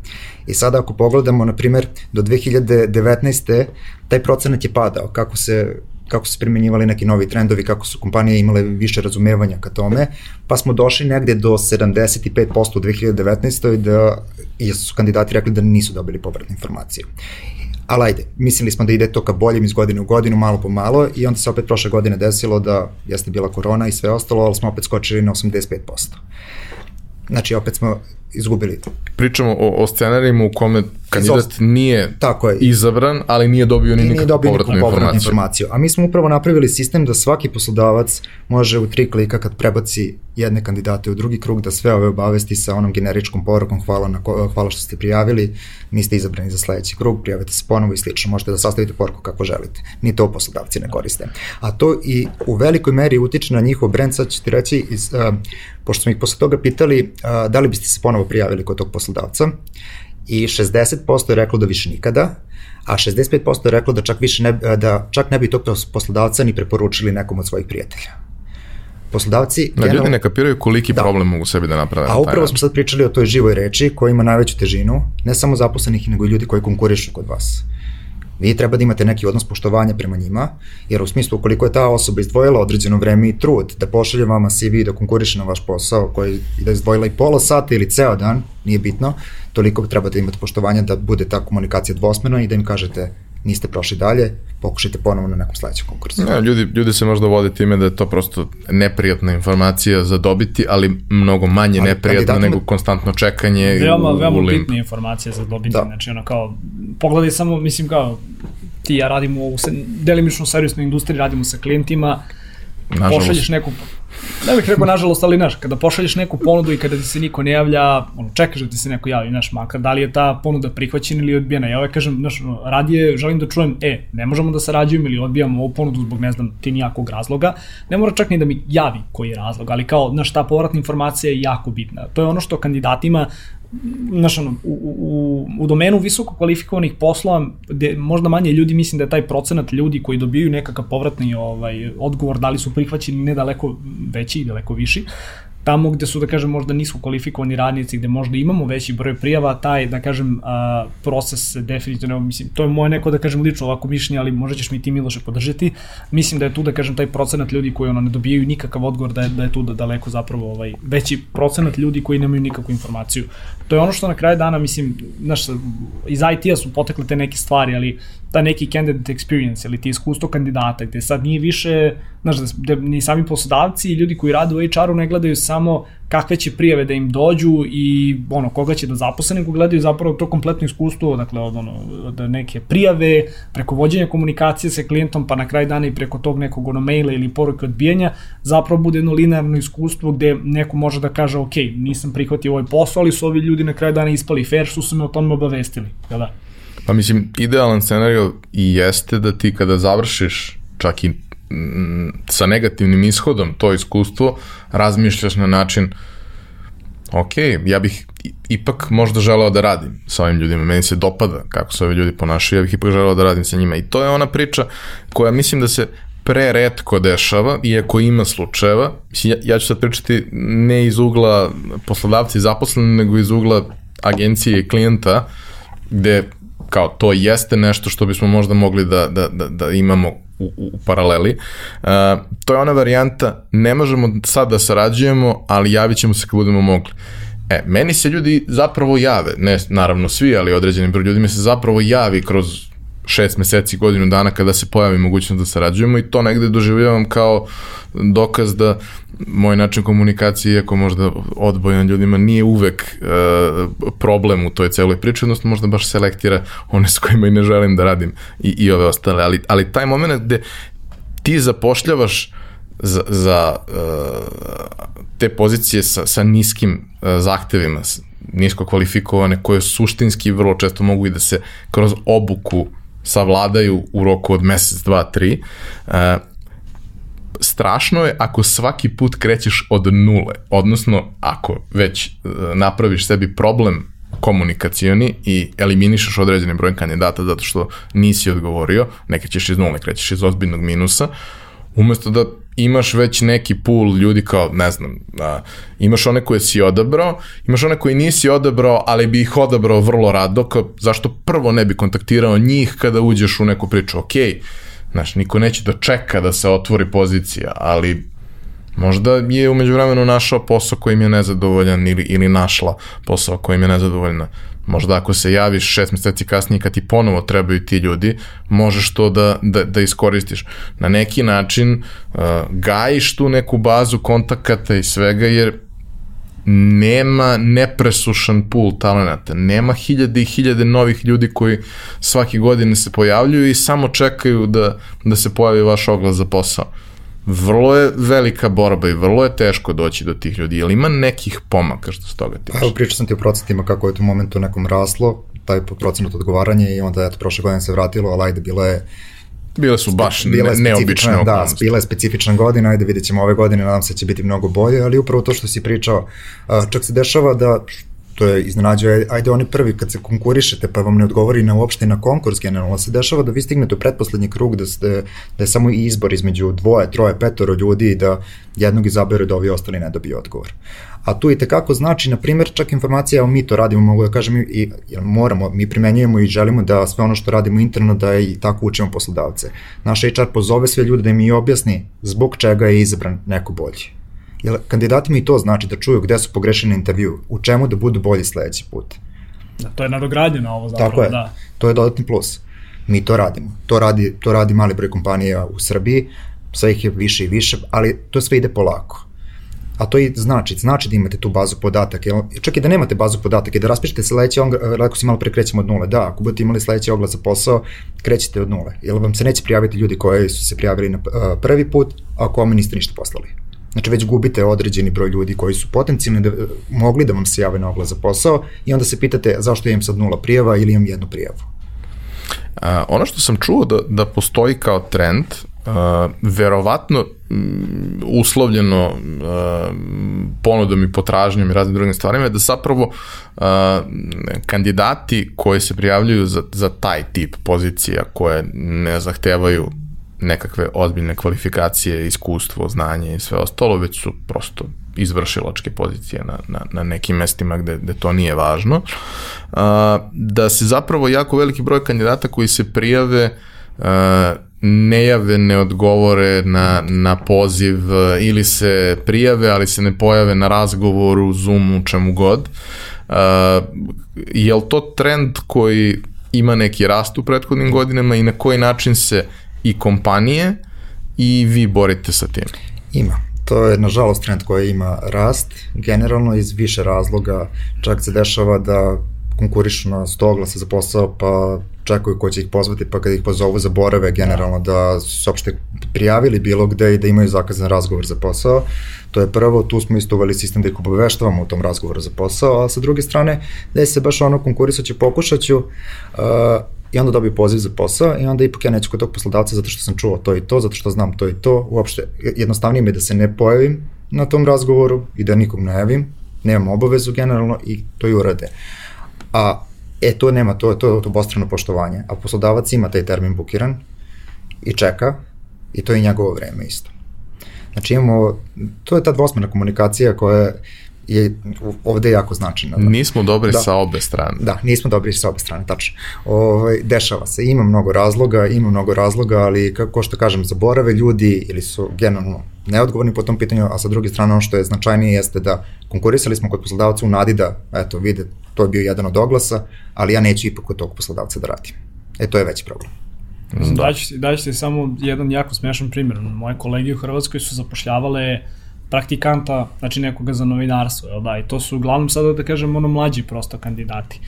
Speaker 3: I sada ako pogledamo, na primer, do 2019. taj procenat je padao, kako se kako se primenjivali neki novi trendovi, kako su kompanije imale više razumevanja ka tome, pa smo došli negde do 75% u 2019. da su kandidati rekli da nisu dobili povratne informacije. Ali ajde, mislili smo da ide to ka boljem iz godine u godinu, malo po malo, i onda se opet prošle godine desilo da jeste bila korona i sve ostalo, ali smo opet skočili na 85%. Znači, opet smo izgubili.
Speaker 1: Pričamo o, o scenarijima u kome kandidat nije Tako je. izabran, ali nije dobio ni nikakvu povratnu informaciju. informaciju.
Speaker 3: A mi smo upravo napravili sistem da svaki poslodavac može u tri klika kad prebaci jedne kandidate u drugi krug da sve ove obavesti sa onom generičkom porukom hvala, na, hvala što ste prijavili, niste izabrani za sledeći krug, prijavite se ponovo i slično, možete da sastavite poruku kako želite. Ni to poslodavci ne koriste. A to i u velikoj meri utiče na njihov brand, sad ću ti reći, iz, uh, pošto smo ih posle toga pitali uh, da li biste se ponovo prijavili kod tog poslodavca, i 60% je reklo da više nikada, a 65% je reklo da čak, više ne, da čak ne bi tog poslodavca ni preporučili nekom od svojih prijatelja.
Speaker 1: Poslodavci... Da, ljudi ne kapiraju koliki da. problem mogu sebi da naprave.
Speaker 3: A upravo smo sad pričali o toj živoj reči koja ima najveću težinu, ne samo zaposlenih, nego i ljudi koji konkurišu kod vas. Vi treba da imate neki odnos poštovanja prema njima, jer u smislu koliko je ta osoba izdvojila određeno vreme i trud da pošalje vama CV da konkuriše na vaš posao, koji da je izdvojila i pola sata ili ceo dan, nije bitno, toliko trebate da imate poštovanja da bude ta komunikacija dvosmerna i da im kažete niste prošli dalje, pokušajte ponovo na nekom sledećem konkursu.
Speaker 1: Ne, ljudi, ljudi se možda vode time da je to prosto neprijatna informacija za dobiti, ali mnogo manje ali, neprijatna nego konstantno čekanje
Speaker 2: veoma, u, veoma u bitna informacija za dobiti, da. znači ono kao, pogledaj samo, mislim kao, ti ja radimo u delimično servisnoj industriji, radimo sa klijentima, Nažalost. pošalješ neku Ne bih rekao nažalost, ali znaš, kada pošalješ neku ponudu i kada ti se niko ne javlja, ono, čekaš da ti se neko javi, znaš, makar da li je ta ponuda prihvaćena ili odbijena. Ja ovaj kažem, znaš, radije želim da čujem, e, ne možemo da sarađujemo ili odbijamo ovu ponudu zbog, ne znam, ti nijakog razloga. Ne mora čak ni da mi javi koji je razlog, ali kao, znaš, ta povratna informacija je jako bitna. To je ono što kandidatima znaš, ono, u, u, u domenu visoko kvalifikovanih poslova, gde možda manje ljudi, mislim da je taj procenat ljudi koji dobijaju nekakav povratni ovaj, odgovor, da li su prihvaćeni, ne daleko veći i daleko viši, tamo gde su, da kažem, možda nisu kvalifikovani radnici, gde možda imamo veći broj prijava, taj, da kažem, proces se definitivno, mislim, to je moje neko, da kažem, lično ovako mišljenje, ali možda ćeš mi ti Miloše podržati. Mislim da je tu, da kažem, taj procenat ljudi koji ono ne dobijaju nikakav odgovor, da je, da je tu da daleko zapravo ovaj, veći procenat ljudi koji nemaju nikakvu informaciju. To je ono što na kraju dana, mislim, znaš, iz IT-a su potekle te neke stvari, ali ta neki candidate experience ili ti iskustvo kandidata gde sad nije više, znaš, da, da ni sami poslodavci i ljudi koji rade u HR-u ne gledaju samo kakve će prijave da im dođu i ono, koga će da zaposle, nego gledaju zapravo to kompletno iskustvo, dakle od, ono, od neke prijave, preko vođenja komunikacije sa klijentom, pa na kraj dana i preko tog nekog ono maila ili poruke odbijanja, zapravo bude jedno linearno iskustvo gde neko može da kaže, ok, nisam prihvatio ovaj posao, ali su ovi ljudi na kraj dana ispali fair, što su me o tome obavestili, jel da?
Speaker 1: Pa mislim, idealan scenario i jeste da ti kada završiš čak i mm, sa negativnim ishodom to iskustvo, razmišljaš na način ok, ja bih ipak možda želeo da radim sa ovim ljudima, meni se dopada kako se ovi ljudi ponašaju, ja bih ipak želeo da radim sa njima. I to je ona priča koja mislim da se pre redko dešava, iako ima slučajeva, ja, ja ću sad pričati ne iz ugla poslodavca i zaposlene, nego iz ugla agencije i klijenta, gde kao to jeste nešto što bismo možda mogli da, da, da, da imamo u, u paraleli. Uh, to je ona varijanta, ne možemo sad da sarađujemo, ali javit ćemo se kad budemo mogli. E, meni se ljudi zapravo jave, ne naravno svi, ali određeni broj ljudi mi se zapravo javi kroz šest meseci, godinu dana kada se pojavi mogućnost da sarađujemo i to negde doživljavam kao dokaz da moj način komunikacije, iako možda odbojan ljudima, nije uvek e, problem u toj celoj priči, odnosno možda baš selektira one s kojima i ne želim da radim i, i ove ostale, ali, ali taj moment gde ti zapošljavaš za, za uh, te pozicije sa, sa niskim uh, zahtevima, nisko kvalifikovane, koje suštinski vrlo često mogu i da se kroz obuku savladaju u roku od mesec, dva, tri, uh, strašno je ako svaki put krećeš od nule, odnosno ako već uh, napraviš sebi problem komunikacioni i eliminišeš određeni broj kandidata zato što nisi odgovorio, neka ćeš iz nule, krećeš iz ozbiljnog minusa, umesto da imaš već neki pool ljudi kao, ne znam, a, imaš one koje si odabrao, imaš one koje nisi odabrao, ali bi ih odabrao vrlo rado, kao, zašto prvo ne bi kontaktirao njih kada uđeš u neku priču, ok, znaš, niko neće da čeka da se otvori pozicija, ali možda je umeđu vremenu našao posao kojim je nezadovoljan ili, ili našla posao kojim je nezadovoljna. Možda ako se javiš šest meseci kasnije kad ti ponovo trebaju ti ljudi, možeš to da, da, da iskoristiš. Na neki način uh, gajiš tu neku bazu kontakata i svega jer nema nepresušan pool talenata, nema hiljade i hiljade novih ljudi koji svake godine se pojavljuju i samo čekaju da, da se pojavi vaš oglas za posao. Vrlo je velika borba i vrlo je teško doći do tih ljudi. Jel ima nekih pomaka što se toga tiče?
Speaker 3: Evo pričao sam ti o procentima kako je to momentu nekom raslo, taj procenat odgovaranja i onda eto prošle godine se vratilo, ali ajde bilo je
Speaker 1: Bile su baš bila ne, neobične
Speaker 3: da, okolnosti. Da, bila je specifična godina, ajde vidjet ćemo ove godine, nadam se da će biti mnogo bolje, ali upravo to što si pričao, čak se dešava da to je iznenađuje, ajde oni prvi kad se konkurišete pa vam ne odgovori na uopšte na konkurs generalno, se dešava da vi stignete u pretposlednji krug, da, ste, da je samo izbor između dvoje, troje, petoro ljudi i da jednog izaberu da ovi ostali ne dobiju odgovor. A tu i tekako znači, na primjer, čak informacija, evo mi to radimo, mogu da kažem, i, i moramo, mi primenjujemo i želimo da sve ono što radimo interno da i tako učimo poslodavce. Naš HR pozove sve ljude da im i objasni zbog čega je izabran neko bolji Jer kandidatima i to znači da čuju gde su pogrešeni intervju, u čemu da budu bolji sledeći put.
Speaker 2: Da, to je nadogradnje na ovo zapravo,
Speaker 3: Tako je,
Speaker 2: da.
Speaker 3: to je dodatni plus. Mi to radimo. To radi, to radi mali broj kompanija u Srbiji, sve ih je više i više, ali to sve ide polako. A to i znači, znači da imate tu bazu podataka. Čak i da nemate bazu podataka i da raspišete sledeći, on, ako si malo pre krećemo od nule, da, ako budete imali sledeći oglas za posao, krećete od nule. Jer vam se neće prijaviti ljudi koji su se prijavili na prvi put, a kome niste ništa poslali. Znači već gubite određeni broj ljudi koji su potencijalni da, mogli da vam se jave na oglas za posao i onda se pitate zašto imam sad nula prijava ili imam jednu prijavu.
Speaker 1: A, ono što sam čuo da, da postoji kao trend, a, verovatno m, uslovljeno a, ponudom i potražnjom i raznim drugim stvarima je da zapravo a, kandidati koji se prijavljuju za, za taj tip pozicija koje ne zahtevaju nekakve ozbiljne kvalifikacije, iskustvo, znanje i sve ostalo, već su prosto izvršilačke pozicije na, na, na nekim mestima gde, gde to nije važno. A, da se zapravo jako veliki broj kandidata koji se prijave a, ne jave, ne odgovore na, na poziv ili se prijave, ali se ne pojave na razgovoru, Zoomu, čemu god. Uh, je li to trend koji ima neki rast u prethodnim godinama i na koji način se i kompanije i vi borite sa tim?
Speaker 3: Ima. To je, nažalost, trend koji ima rast, generalno iz više razloga. Čak se dešava da konkurišu na 100 oglasa za posao, pa čekaju ko će ih pozvati, pa kad ih pozovu zaborave generalno da su se opšte prijavili bilo gde i da imaju zakazan razgovor za posao. To je prvo, tu smo isto uveli sistem da ih obaveštavamo u tom razgovoru za posao, a sa druge strane, da se baš ono konkurisaću, pokušaću, uh, i onda dobiju poziv za posao i onda ipak ja neću kod tog poslodavca zato što sam čuo to i to, zato što znam to i to, uopšte jednostavnije mi je da se ne pojavim na tom razgovoru i da nikom ne javim, nemam obavezu generalno i to i urade. A e, to nema, to je to, to bostrano poštovanje, a poslodavac ima taj termin bukiran i čeka i to je njegovo vreme isto. Znači imamo, to je ta dvosmena komunikacija koja je je ovde jako značajna.
Speaker 1: Da. Nismo dobri da, sa obe strane.
Speaker 3: Da, nismo dobri sa obe strane, tačno. Ovaj, dešava se, ima mnogo razloga, ima mnogo razloga, ali kako što kažem, zaborave ljudi ili su generalno neodgovorni po tom pitanju, a sa druge strane ono što je značajnije jeste da konkurisali smo kod poslodavca u nadi da, eto, vide, to je bio jedan od oglasa, ali ja neću ipak kod tog poslodavca da radim. E, to je veći problem.
Speaker 2: Da. Daću, daću ti samo jedan jako smešan primjer. Moje kolege u Hrvatskoj su zapošljavale praktikanta, znači nekoga za novinarstvo, jel da, i to su uglavnom sada da kažem ono mlađi prosto kandidati.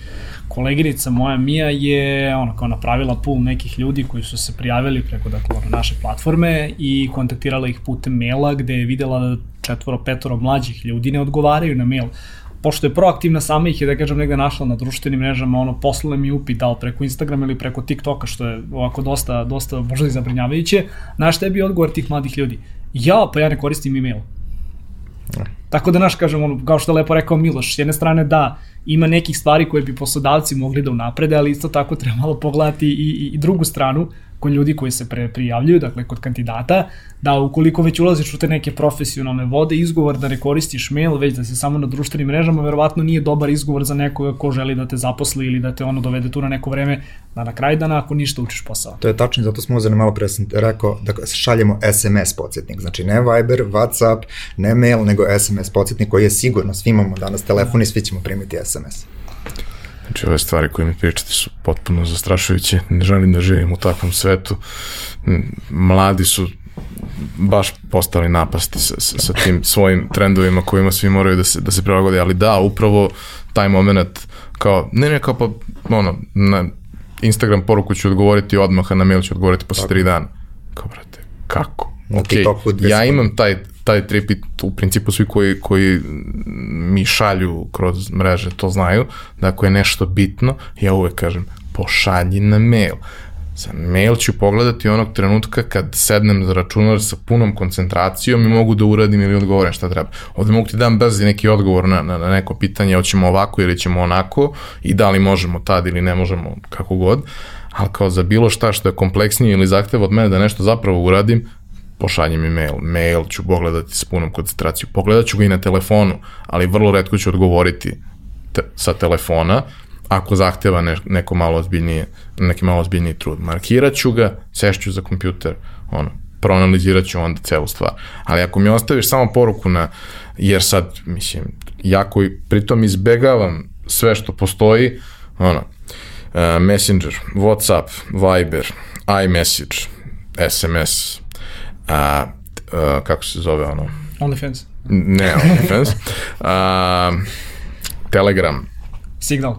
Speaker 2: Koleginica moja Mija je ono kao napravila pool nekih ljudi koji su se prijavili preko dakle ono, naše platforme i kontaktirala ih putem maila gde je videla da četvoro, petoro mlađih ljudi ne odgovaraju na mail pošto je proaktivna sama ih je, da kažem, negde našla na društvenim mrežama, ono, poslala mi upit, da li preko Instagrama ili preko TikToka, što je ovako dosta, dosta možda i zabrinjavajuće, znaš tebi odgovor tih mladih ljudi? Ja, pa ja ne koristim e-mail. Tako da, naš, kažem, ono, kao što je lepo rekao Miloš, s jedne strane da, ima nekih stvari koje bi poslodavci mogli da unaprede, ali isto tako treba malo pogledati i, i, i drugu stranu, kod ljudi koji se pre, prijavljuju, dakle kod kandidata, da ukoliko već ulaziš u te neke profesionalne vode, izgovor da ne koristiš mail, već da se samo na društvenim mrežama, verovatno nije dobar izgovor za nekoga ko želi da te zaposli ili da te ono dovede tu na neko vreme, da na kraj dana ako ništa učiš posao.
Speaker 3: To je tačno, zato smo uzeli malo pre rekao da šaljemo SMS podsjetnik, znači ne Viber, Whatsapp, ne mail, nego SMS podsjetnik koji je sigurno, svi imamo danas telefon i svi ćemo primiti SMS.
Speaker 1: Znači, ove stvari koje mi pričate su potpuno zastrašujuće. Ne želim da živim u takvom svetu. Mladi su baš postali napasti sa, sa, sa tim svojim trendovima kojima svi moraju da se, da se prilagode, ali da, upravo taj moment kao, ne ne kao pa, ono, na Instagram poruku ću odgovoriti odmah, a na mail ću odgovoriti posle tri dana. Kao, brate, kako? Ok, ja imam taj taj trip i u principu svi koji, koji mi šalju kroz mreže to znaju, da ako je nešto bitno, ja uvek kažem pošalji na mail. Sa mail ću pogledati onog trenutka kad sednem za računar sa punom koncentracijom i mogu da uradim ili odgovorim šta treba. Ovde mogu ti dam brzi neki odgovor na, na, na neko pitanje, hoćemo ovako ili ćemo onako i da li možemo tad ili ne možemo kako god, ali kao za bilo šta što je kompleksnije ili zahteva od mene da nešto zapravo uradim, pošalji mi mail. Mail ću pogledati s punom koncentracijom. Pogledat ću ga i na telefonu, ali vrlo redko ću odgovoriti te, sa telefona ako zahteva ne, neko malo ozbiljnije, neki malo ozbiljniji trud. Markirat ću ga, sešću za kompjuter, ono, proanalizirat ću onda celu stvar. Ali ako mi ostaviš samo poruku na, jer sad, mislim, jako i pritom izbegavam sve što postoji, ono, uh, Messenger, Whatsapp, Viber, iMessage, SMS, a, a kako se zove ono?
Speaker 2: OnlyFans.
Speaker 1: Ne, OnlyFans. a, Telegram.
Speaker 2: Signal.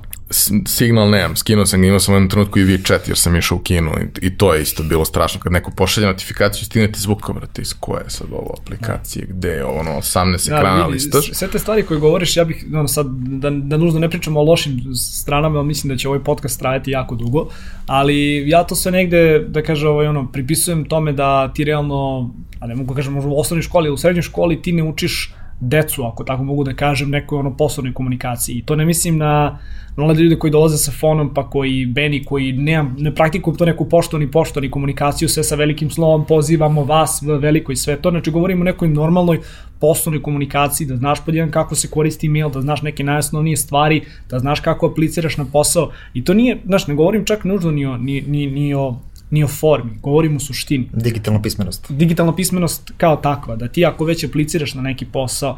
Speaker 1: Signal nemam, skinuo sam ga, imao sam u jednom trenutku i WeChat jer sam išao u kinu i, i to je isto bilo strašno kad neko pošalje notifikaciju stignete zvuk, brate, iz koje je sad ovo aplikacije, da. gde je ono 18 da, ekrana listaš.
Speaker 2: Sve te stvari koje govoriš, ja bih ono, sad, da, da nužno ne pričamo o lošim stranama, ali mislim da će ovaj podcast trajati jako dugo, ali ja to sve negde, da kaže, ovaj, ono, pripisujem tome da ti realno, a ne mogu da kažem, možda u osnovnoj školi, u srednjoj školi ti ne učiš decu, ako tako mogu da kažem, nekoj ono poslovnoj komunikaciji. I to ne mislim na mlade ljude koji dolaze sa fonom, pa koji beni, koji ne, ne praktikuju to neku poštovni poštovni komunikaciju, sve sa velikim slovom, pozivamo vas v veliko i sve to. Znači, govorimo o nekoj normalnoj poslovnoj komunikaciji, da znaš podjedan kako se koristi email, da znaš neke najosnovnije stvari, da znaš kako apliciraš na posao. I to nije, znaš, ne govorim čak nužno ni o, ni, ni, ni o ni o formi, govorim u suštini.
Speaker 3: Digitalna pismenost.
Speaker 2: Digitalna pismenost kao takva, da ti ako već apliciraš na neki posao,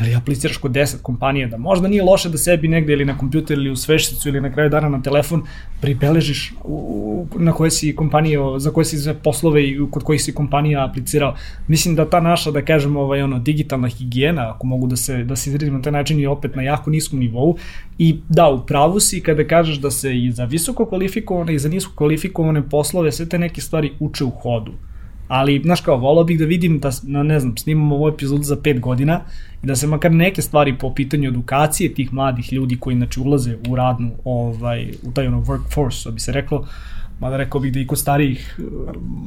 Speaker 2: ili apliciraš kod 10 kompanija, da možda nije loše da sebi negde ili na kompjuter ili u svešticu ili na kraju dana na telefon pribeležiš u, na koje si kompanije, za koje si sve poslove i kod kojih si kompanija aplicirao. Mislim da ta naša, da kažemo, ovaj, ono, digitalna higijena, ako mogu da se, da se izredim na taj način, je opet na jako niskom nivou. I da, u pravu si kada kažeš da se i za visoko kvalifikovane i za nisko kvalifikovane poslove sve te neke stvari uče u hodu ali, znaš kao, volao bih da vidim da, no, ne znam, snimamo ovu epizodu za pet godina i da se makar neke stvari po pitanju edukacije tih mladih ljudi koji, znači, ulaze u radnu, ovaj, u taj ono workforce, što bi se reklo, mada rekao bih da i kod starijih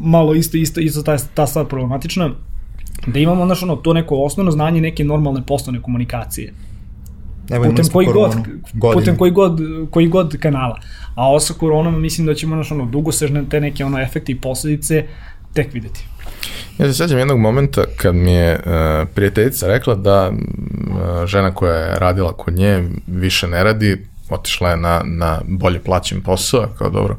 Speaker 2: malo isto, isto, isto ta, ta stvar problematična, da imamo, znaš, ono, to neko osnovno znanje neke normalne poslovne komunikacije. Evo, putem koji god, godinu. putem koji god, koji god kanala. A ovo sa koronom mislim da ćemo naš ono dugosežne te neke ono efekte i posledice tek videti.
Speaker 1: Ja se sjećam jednog momenta kad mi je uh, prijateljica rekla da uh, žena koja je radila kod nje više ne radi, otišla je na, na bolje plaćen posao, kao dobro,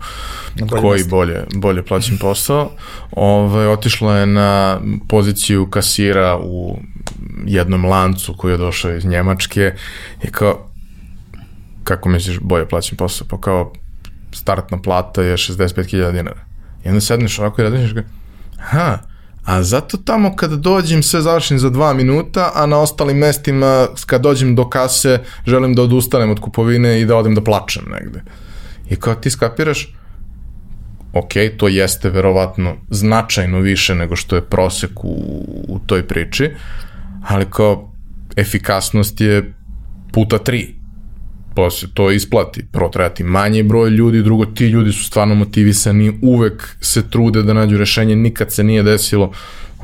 Speaker 1: bolje koji bolje, bolje plaćen posao, ovaj, otišla je na poziciju kasira u jednom lancu koji je došao iz Njemačke i kao, kako misliš bolje plaćen posao? Pa kao, startna plata je 65.000 dinara. I onda sedneš ovako i i ha, a zato tamo kada dođem sve završim za dva minuta, a na ostalim mestima kad dođem do kase želim da odustanem od kupovine i da odem da plačem negde. I kao ti skapiraš, ok, to jeste verovatno značajno više nego što je prosek u, u toj priči, ali kao efikasnost je puta tri pa se to isplati. Prvo treba ti manji broj ljudi, drugo ti ljudi su stvarno motivisani, uvek se trude da nađu rešenje, nikad se nije desilo,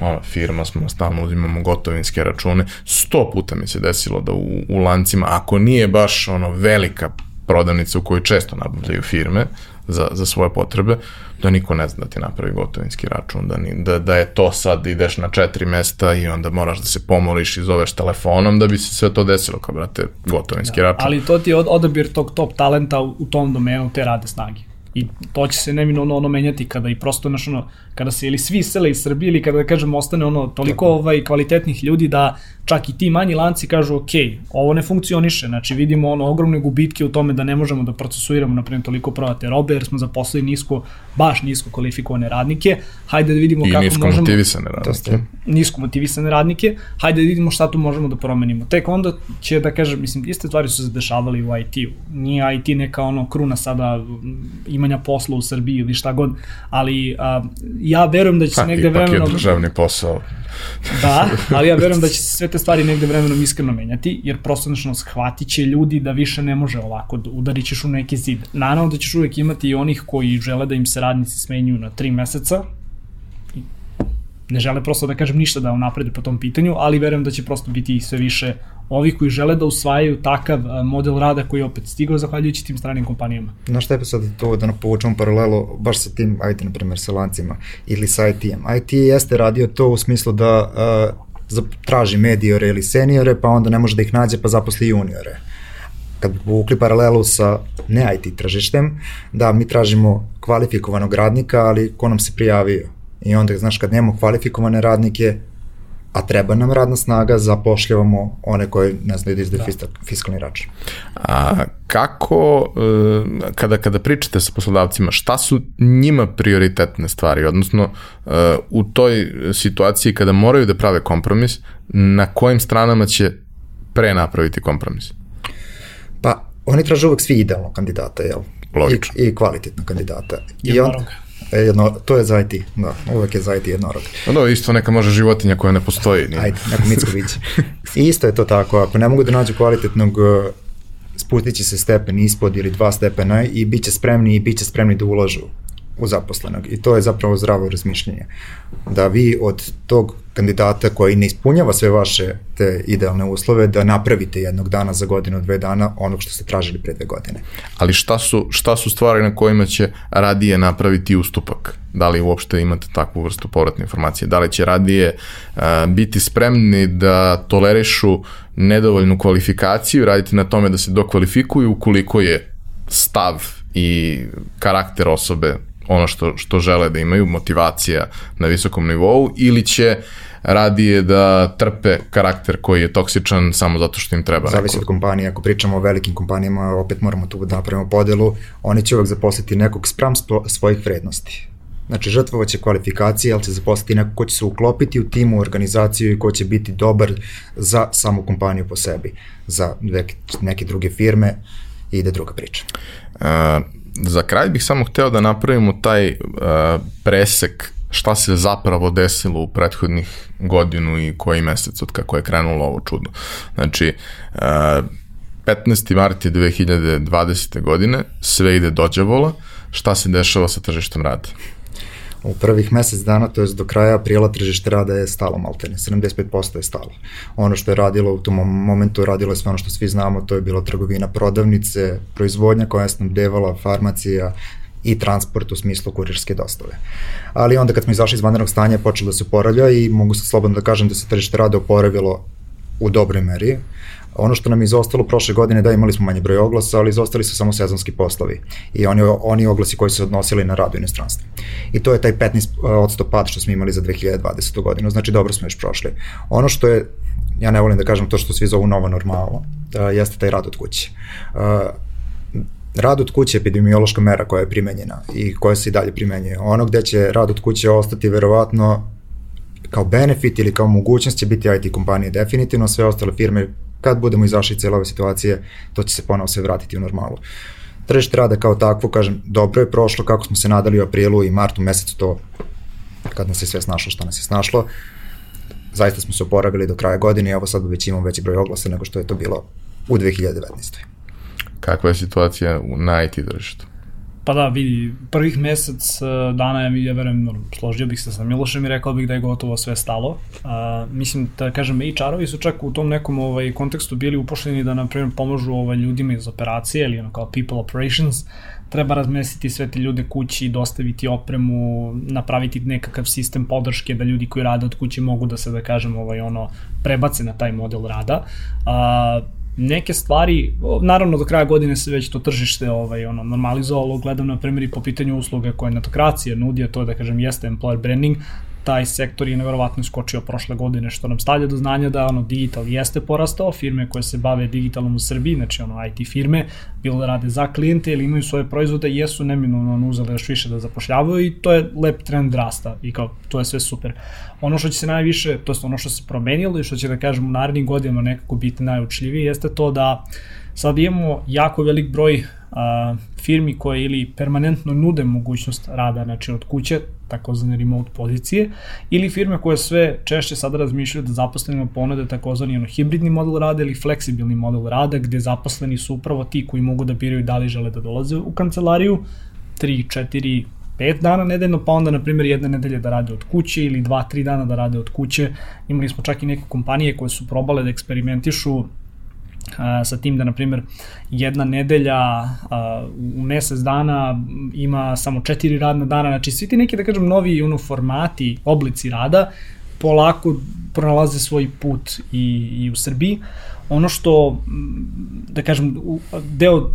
Speaker 1: ono, firma smo, stalno uzimamo gotovinske račune, sto puta mi se desilo da u, u lancima, ako nije baš ono velika prodavnica u kojoj često nabavljaju firme za, za svoje potrebe, da niko ne zna da ti napravi gotovinski račun, da, ni, da, da je to sad ideš na četiri mesta i onda moraš da se pomoliš i zoveš telefonom da bi se sve to desilo, kao brate, gotovinski da, račun.
Speaker 2: Ali to ti je odabir tog top talenta u, u tom domenu te rade snage. I to će se neminovno ono menjati kada i prosto naš ono, kada se ili svi sele iz Srbije ili kada da kažem ostane ono toliko ovaj kvalitetnih ljudi da čak i ti manji lanci kažu ok, ovo ne funkcioniše, znači vidimo ono ogromne gubitke u tome da ne možemo da procesuiramo na primjer toliko prodate robe jer smo zaposlili nisko, baš nisko kvalifikovane radnike, hajde da vidimo
Speaker 1: I
Speaker 2: kako
Speaker 1: nisko
Speaker 2: možemo...
Speaker 1: motivisane radnike.
Speaker 2: Nisko motivisane radnike, hajde da vidimo šta tu možemo da promenimo. Tek onda će da kažem, mislim, iste stvari su se dešavali u IT-u. Nije IT neka ono kruna sada imanja posla u Srbiji ili šta god, ali a, ja verujem da će se
Speaker 1: pa,
Speaker 2: negde vremenom...
Speaker 1: Ipak je državni posao.
Speaker 2: da, ali ja verujem da će se sve te stvari negde vremenom iskreno menjati, jer prosto nešto shvatit će ljudi da više ne može ovako, da udarit ćeš u neki zid. Naravno da ćeš uvek imati i onih koji žele da im se radnici smenjuju na tri meseca, ne žele prosto da kažem ništa da unaprede po tom pitanju, ali verujem da će prosto biti sve više ovih koji žele da usvajaju takav model rada koji je opet stigao zahvaljujući tim stranim kompanijama.
Speaker 3: Na šta je sad to da povučemo paralelo baš sa tim IT, na primjer, sa lancima ili sa IT-em. IT jeste radio to u smislu da uh, traži medijore ili seniore, pa onda ne može da ih nađe, pa zaposli juniore kad bi povukli paralelu sa ne IT tržištem, da mi tražimo kvalifikovanog radnika, ali ko nam se prijavio? I onda, znaš, kad nemamo kvalifikovane radnike, a treba nam radna snaga, zapošljavamo one koje ne znaju da izdaju da. fiskalni račun.
Speaker 1: A kako, e, kada, kada pričate sa poslodavcima, šta su njima prioritetne stvari, odnosno e, u toj situaciji kada moraju da prave kompromis, na kojim stranama će pre napraviti kompromis?
Speaker 3: Pa, oni traže uvek svi idealno kandidata, jel?
Speaker 1: Logično.
Speaker 3: I, i kvalitetno kandidata.
Speaker 2: I onda,
Speaker 3: E, jedno, to je za IT, da, uvek je za IT jednorog.
Speaker 1: No, da, isto neka može životinja koja ne postoji. Nije.
Speaker 3: Ajde, neko mitsko biće. I *laughs* isto je to tako, ako ne mogu da nađu kvalitetnog e, spustit će se stepen ispod ili dva stepena i bit će spremni i bit će spremni da ulažu u zaposlenog. I to je zapravo zdravo razmišljenje. Da vi od tog kandidata koji ne ispunjava sve vaše te idealne uslove, da napravite jednog dana za godinu, dve dana onog što ste tražili pre dve godine.
Speaker 1: Ali šta su, šta su stvari na kojima će radije napraviti ustupak? Da li uopšte imate takvu vrstu povratne informacije? Da li će radije uh, biti spremni da tolerišu nedovoljnu kvalifikaciju, raditi na tome da se dokvalifikuju ukoliko je stav i karakter osobe ono što, što žele da imaju, motivacija na visokom nivou, ili će radije da trpe karakter koji je toksičan samo zato što im treba
Speaker 3: Zavisi neko. od kompanije, ako pričamo o velikim kompanijama, opet moramo tu da napravimo podelu, oni će uvek zaposliti nekog spram svojih vrednosti. Znači, žrtvovaće kvalifikacije, ali će zaposliti neko ko će se uklopiti u timu, u organizaciju i ko će biti dobar za samu kompaniju po sebi. Za neke, druge firme ide druga priča.
Speaker 1: Uh, za kraj bih samo hteo da napravimo taj uh, presek šta se zapravo desilo u prethodnih godinu i koji mesec od kako je krenulo ovo čudo. Znači, uh, 15. mart je 2020. godine, sve ide dođavola, šta se dešava sa tržištem rada?
Speaker 3: U prvih mesec dana, to je do kraja aprila tržište rada je stalo maltene, 75% je stalo. Ono što je radilo u tom momentu, radilo je sve ono što svi znamo, to je bila trgovina prodavnice, proizvodnja koja je snabdevala, farmacija, i transport u smislu kurirske dostave. Ali onda kad smo izašli iz vanrednog stanja počelo da se oporavlja i mogu se slobodno da kažem da se tržište rada oporavilo u dobroj meri. Ono što nam je izostalo prošle godine, da imali smo manje broj oglasa, ali izostali su samo sezonski poslovi i oni, oni oglasi koji su odnosili na rad u inostranstvu. I to je taj 15% pad što smo imali za 2020. godinu, znači dobro smo još prošli. Ono što je, ja ne volim da kažem to što svi zovu nova normala, jeste taj rad od kuće. Rad od kuće je epidemiološka mera koja je primenjena i koja se i dalje primenjuje. Ono gde će rad od kuće ostati verovatno kao benefit ili kao mogućnost će biti IT kompanije definitivno, sve ostale firme kad budemo izašli iz cijela ove situacije, to će se ponovo sve vratiti u normalu. Tržište rada kao takvo, kažem, dobro je prošlo kako smo se nadali u aprilu i martu mesecu to, kad nas je sve snašlo šta nas je snašlo. zaista smo se oporavili do kraja godine i ovo sad već imamo veći broj oglasa nego što je to bilo u 2019.
Speaker 1: Kakva je situacija na IT tržištu?
Speaker 2: Pa da, vidi, prvih mesec e, dana ja, ja verujem, složio bih se sa Milošem i rekao bih da je gotovo sve stalo. A, mislim, da kažem, HR-ovi su čak u tom nekom ovaj, kontekstu bili upošljeni da, na primjer, pomožu ovaj, ljudima iz operacije ili ono kao people operations, treba razmestiti sve te ljude kući, dostaviti opremu, napraviti nekakav sistem podrške da ljudi koji rade od kuće mogu da se, da kažem, ovaj, ono, prebace na taj model rada. A, neke stvari, naravno do kraja godine se već to tržište ovaj, ono, normalizovalo, gledam na primjer i po pitanju usluga koje netokracija nudi, a to je da kažem jeste employer branding, taj sektor je nevjerovatno iskočio prošle godine, što nam stavlja do znanja da ono digital jeste porastao, firme koje se bave digitalom u Srbiji, znači ono IT firme, bilo da rade za klijente ili imaju svoje proizvode, jesu neminovno uzeli još više da zapošljavaju i to je lep trend rasta i kao to je sve super. Ono što će se najviše, to je ono što se promenilo i što će da kažem u narednim godinama nekako biti najučljivije jeste to da sad imamo jako velik broj a, firmi koje ili permanentno nude mogućnost rada znači od kuće, takozvane remote pozicije, ili firme koje sve češće sada razmišljaju da zaposlenima ponude takozvani ono, hibridni model rada ili fleksibilni model rada, gde zaposleni su upravo ti koji mogu da biraju da li žele da dolaze u kancelariju, 3, 4, 5 dana nedeljno, pa onda, na primjer, jedna nedelja da rade od kuće ili 2-3 dana da rade od kuće. Imali smo čak i neke kompanije koje su probale da eksperimentišu a, sa tim da, na primjer, jedna nedelja a, u mesec dana ima samo četiri radna dana, znači svi ti neki, da kažem, novi ono, formati, oblici rada, polako pronalaze svoj put i, i u Srbiji. Ono što, da kažem, deo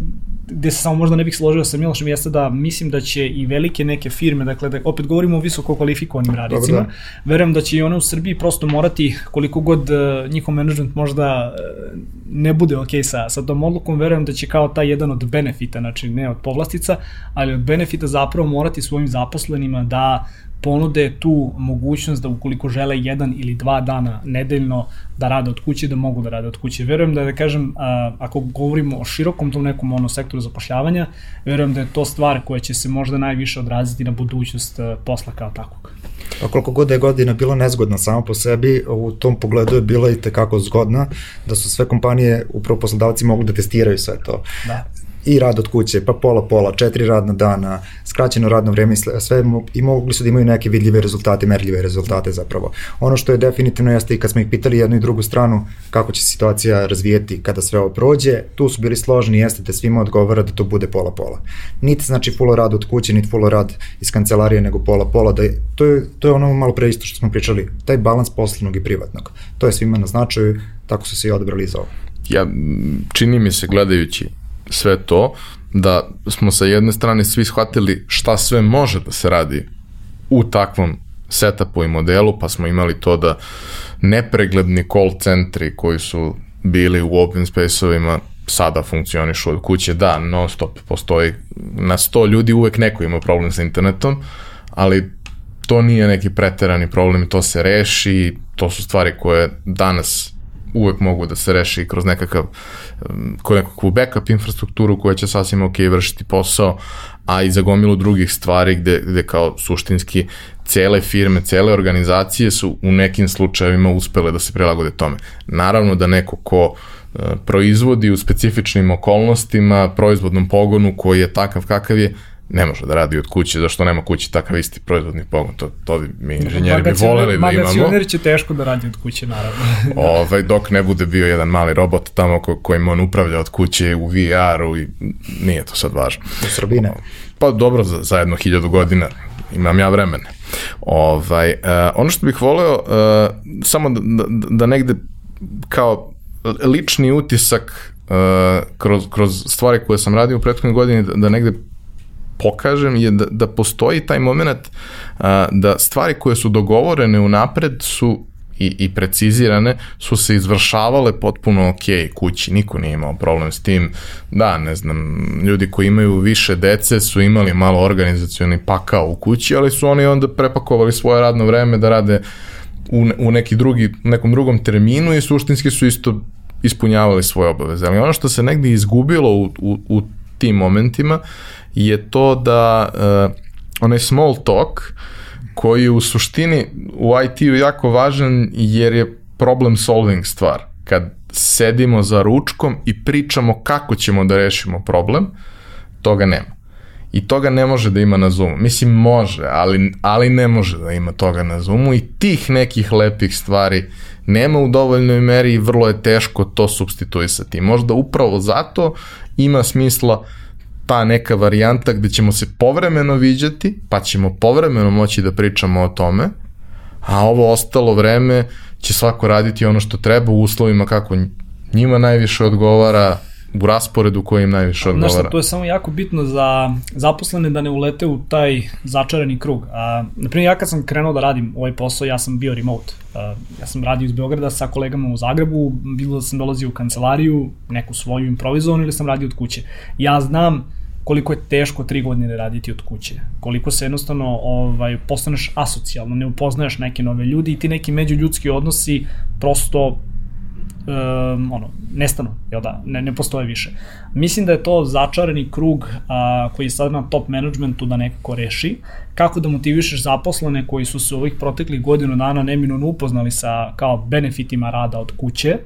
Speaker 2: gde se samo možda ne bih složio sa Milošem jeste da mislim da će i velike neke firme, dakle da opet govorimo o visoko kvalifikovanim radnicima, Dobre, da. verujem da će i one u Srbiji prosto morati koliko god uh, njihov management možda uh, ne bude ok sa, sa tom odlukom, verujem da će kao taj jedan od benefita, znači ne od povlastica, ali od benefita zapravo morati svojim zaposlenima da ponude tu mogućnost da ukoliko žele jedan ili dva dana nedeljno da rade od kuće, da mogu da rade od kuće. Verujem da, da kažem, a, ako govorimo o širokom tom nekom ono sektoru zapošljavanja, verujem da je to stvar koja će se možda najviše odraziti na budućnost a, posla kao takvog.
Speaker 3: Pa koliko god je godina bila nezgodna sama po sebi, u tom pogledu je bila i tekako zgodna, da su sve kompanije, upravo poslodavci mogli da testiraju sve to. Da i rad od kuće, pa pola pola, četiri radna dana, skraćeno radno vreme sve i mogli su da imaju neke vidljive rezultate, merljive rezultate zapravo. Ono što je definitivno jeste i kad smo ih pitali jednu i drugu stranu kako će situacija razvijeti kada sve ovo prođe, tu su bili složeni jeste da svima odgovara da to bude pola pola. Niti znači full rad od kuće, niti full rad iz kancelarije, nego pola pola, da je, to, je, to je ono malo pre isto što smo pričali, taj balans poslovnog i privatnog. To je svima na značaju, tako su se i odabrali za ovo.
Speaker 1: Ja, čini mi se gledajući sve to, da smo sa jedne strane svi shvatili šta sve može da se radi u takvom setupu i modelu, pa smo imali to da nepregledni call centri koji su bili u open space-ovima sada funkcionišu od kuće, da, non stop postoji, na 100 ljudi uvek neko ima problem sa internetom, ali to nije neki preterani problem, to se reši, to su stvari koje danas uvek mogu da se reši kroz nekakav kod nekakvu backup infrastrukturu koja će sasvim ok vršiti posao, a i za gomilu drugih stvari gde, gde kao suštinski cele firme, cele organizacije su u nekim slučajevima uspele da se prilagode tome. Naravno da neko ko e, proizvodi u specifičnim okolnostima, proizvodnom pogonu koji je takav kakav je, ne može da radi od kuće, zašto nema kuće takav isti proizvodni pogon, to, to bi mi inženjeri bi voleli da imamo.
Speaker 2: Magacioner će teško da radi od kuće, naravno. *laughs*
Speaker 1: ovaj, dok ne bude bio jedan mali robot tamo ko, kojim on upravlja od kuće u VR-u i nije to sad važno.
Speaker 3: U Srbiji ne.
Speaker 1: Pa dobro, za, za jedno hiljadu godina imam ja vremena. Ovaj, uh, ono što bih voleo, uh, samo da, da, da negde kao lični utisak uh, kroz, kroz stvari koje sam radio u prethodnoj godini, da, da negde pokažem je da, da postoji taj moment a, da stvari koje su dogovorene u napred su i, i precizirane su se izvršavale potpuno ok kući, niko nije imao problem s tim, da, ne znam, ljudi koji imaju više dece su imali malo organizacioni pakao u kući, ali su oni onda prepakovali svoje radno vreme da rade u, u neki drugi, nekom drugom terminu i suštinski su isto ispunjavali svoje obaveze. Ali ono što se negde izgubilo u, u, u tim momentima je to da uh, onaj small talk koji je u suštini u IT-u jako važan jer je problem solving stvar. Kad sedimo za ručkom i pričamo kako ćemo da rešimo problem, toga nema. I toga ne može da ima na Zoomu. Mislim, može, ali, ali ne može da ima toga na Zoomu i tih nekih lepih stvari nema u dovoljnoj meri i vrlo je teško to substituisati. Možda upravo zato ima smisla ta neka varijanta gde ćemo se povremeno viđati, pa ćemo povremeno moći da pričamo o tome, a ovo ostalo vreme će svako raditi ono što treba u uslovima kako njima najviše odgovara, u rasporedu koji im najviše odgovara. Znaš šta,
Speaker 2: to je samo jako bitno za zaposlene da ne ulete u taj začarani krug. A, naprimjer, ja kad sam krenuo da radim ovaj posao, ja sam bio remote. A, ja sam radio iz Beograda sa kolegama u Zagrebu, bilo da sam dolazio u kancelariju, neku svoju improvizovanu ili sam radio od kuće. Ja znam koliko je teško tri godine raditi od kuće. Koliko se jednostavno ovaj, postaneš asocijalno, ne upoznaješ neke nove ljudi i ti neki međuljudski odnosi prosto um, ono, nestanu, jel da, ne, ne postoje više. Mislim da je to začarani krug a, koji je sad na top managementu da nekako reši, kako da motivišeš zaposlene koji su se ovih proteklih godinu dana neminovno upoznali sa kao benefitima rada od kuće,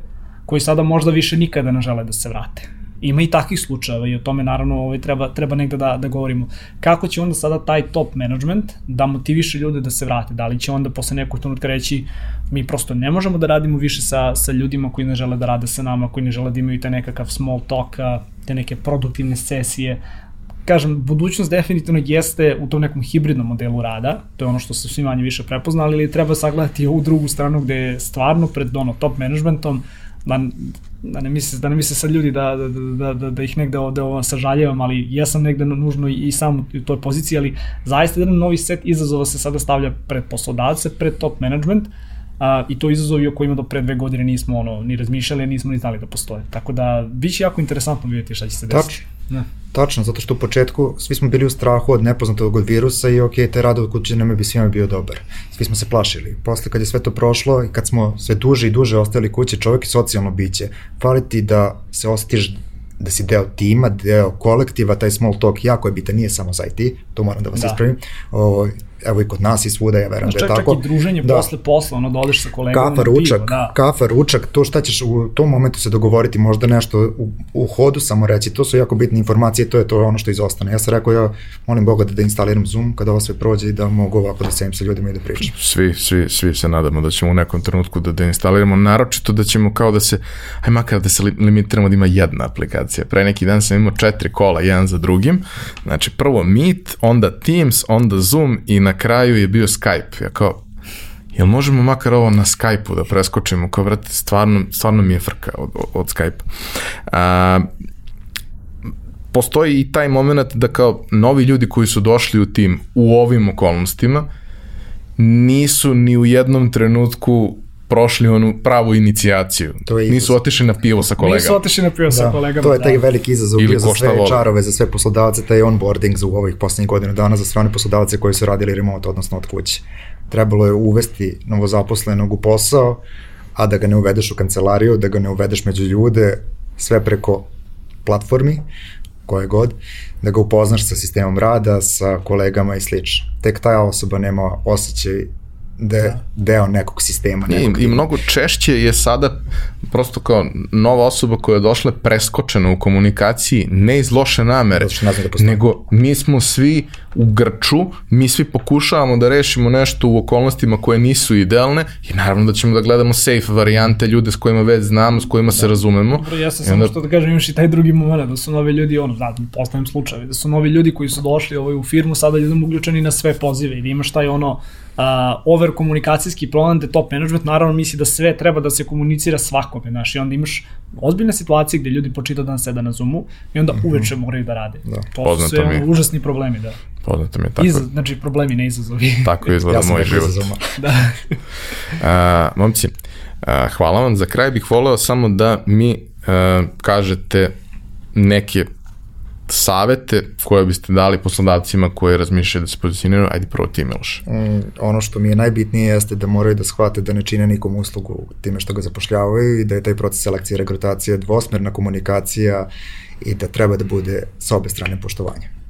Speaker 2: koji sada možda više nikada ne žele da se vrate. Ima i takvih slučajeva i o tome naravno ovaj, treba, treba negde da, da govorimo. Kako će onda sada taj top management da motiviše ljude da se vrate? Da li će onda posle nekog trenutka reći mi prosto ne možemo da radimo više sa, sa ljudima koji ne žele da rade sa nama, koji ne žele da imaju te nekakav small talk, te neke produktivne sesije, kažem, budućnost definitivno jeste u tom nekom hibridnom modelu rada, to je ono što se svi manje više prepoznali, ali treba sagledati ovu drugu stranu gde je stvarno pred ono top managementom da, da ne misle, da ne misle sad ljudi da, da, da, da, da ih negde ovde ovo sažaljevam, ali ja sam negde nužno i, sam u toj poziciji, ali zaista jedan novi set izazova se sada stavlja pred poslodavce, pred top management, a, i to izazovi o kojima do pre dve godine nismo ono, ni razmišljali, nismo ni znali da postoje. Tako da, biće jako interesantno vidjeti šta će se desiti.
Speaker 3: Da. Tačno, zato što u početku svi smo bili u strahu od nepoznatog od virusa i ok, taj rad od kuće nam bi svima bio dobar. Svi smo se plašili. Posle kad je sve to prošlo i kad smo sve duže i duže ostali kuće, čovjek je socijalno biće. Fali ti da se osjetiš da si deo tima, deo kolektiva, taj small talk jako je bitan, nije samo za IT, to moram da vas da. ispravim. O, evo i kod nas i svuda, ja verujem da je tako.
Speaker 2: Čak i druženje da. posle posla, ono da odeš sa kolegama.
Speaker 3: Kafa, ručak, pivo, da. kafa, ručak, to šta ćeš u tom momentu se dogovoriti, možda nešto u, u hodu samo reći, to su jako bitne informacije, to je to ono što izostane. Ja sam rekao, ja molim Boga da, da instaliram Zoom kada ovo sve prođe i da mogu ovako da sedim sa ljudima i da pričam.
Speaker 1: Svi, svi, svi se nadamo da ćemo u nekom trenutku da deinstaliramo, naročito da ćemo kao da se, aj makar da se limitiramo da ima jedna aplikacija. Pre neki dan sam imao četiri kola, jedan za drugim, znači prvo Meet, onda Teams, onda Zoom i na kraju je bio Skype. Ja kao, jel možemo makar ovo na Skype-u da preskočimo? Kao, vrati, stvarno, stvarno mi je frka od, od Skype. A, postoji i taj moment da kao novi ljudi koji su došli u tim u ovim okolnostima nisu ni u jednom trenutku prošli onu pravu inicijaciju. To je Nisu otišli na pivo sa kolegama.
Speaker 2: Nisu otišli na pivo da, sa kolegama.
Speaker 3: To je taj da. veliki izazov bio za sve voda. čarove, za sve poslodavce, taj onboarding za u ovih poslednjih godina dana za sve one poslodavce koji su radili remote, odnosno od kuće. Trebalo je uvesti novozaposlenog u posao, a da ga ne uvedeš u kancelariju, da ga ne uvedeš među ljude, sve preko platformi, koje god, da ga upoznaš sa sistemom rada, sa kolegama i slično. Tek ta osoba nema osjećaj da je da. deo nekog sistema.
Speaker 1: Nekog I, I mnogo češće je sada prosto kao nova osoba koja je došla preskočena u komunikaciji, ne iz loše namere, da nego mi smo svi u grču, mi svi pokušavamo da rešimo nešto u okolnostima koje nisu idealne i naravno da ćemo da gledamo safe varijante, ljude s kojima već znamo, s kojima da. se razumemo.
Speaker 2: Dobro, ja sam onda... samo što da kažem, imaš i taj drugi moment, da su novi ljudi, ono, da, postavim slučaje, da su novi ljudi koji su došli ovaj, u firmu, sada ljudom uključeni na sve pozive i da imaš taj ono, uh, over komunikacijski plan da top management naravno misli da sve treba da se komunicira svakome, znaš, i onda imaš ozbiljne situacije gde ljudi počita dan seda na Zoomu i onda mm -hmm. uveče moraju da rade. Da. To Poznato su sve mi. užasni problemi, da.
Speaker 1: Poznato mi je tako. Iz,
Speaker 2: znači problemi, ne izazovi. *laughs*
Speaker 1: Tako izgleda ja moj život. *laughs* da. a, momci, a, hvala vam. Za kraj bih voleo samo da mi a, kažete neke savete koje biste dali poslodavcima koji razmišljaju da se pozicioniraju, ajde prvo ti Miloš.
Speaker 3: Mm, ono što mi je najbitnije jeste da moraju da shvate da ne čine nikom uslugu time što ga zapošljavaju i da je taj proces selekcije i rekrutacije dvosmerna komunikacija i da treba da bude sa obe strane poštovanja.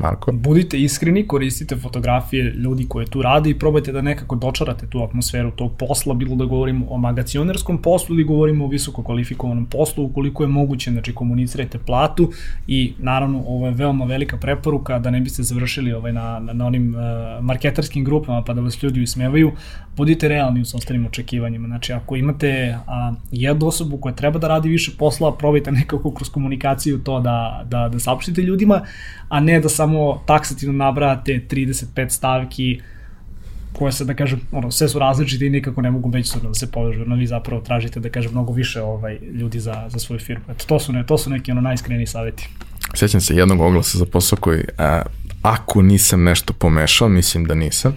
Speaker 1: Marko?
Speaker 2: Budite iskreni, koristite fotografije ljudi koje tu rade i probajte da nekako dočarate tu atmosferu tog posla, bilo da govorimo o magacionerskom poslu ili govorimo o visoko kvalifikovanom poslu, ukoliko je moguće, znači komunicirajte platu i naravno ovo je veoma velika preporuka da ne biste završili ovaj na, na, na onim uh, marketarskim grupama pa da vas ljudi ismevaju, budite realni u sostanim očekivanjima. Znači ako imate a, jednu osobu koja treba da radi više posla, probajte nekako kroz komunikaciju to da, da, da saopštite ljudima, a ne da samo taksativno nabrate 35 stavki koje se, da kažem, ono, sve su različite i nikako ne mogu međusobno da se povežu, no vi zapravo tražite, da kažem, mnogo više ovaj, ljudi za, za svoju firmu. Eto, to su, ne, to su neki ono najiskreniji saveti.
Speaker 1: Sećam se jednog oglasa za posao koji, a, ako nisam nešto pomešao, mislim da nisam,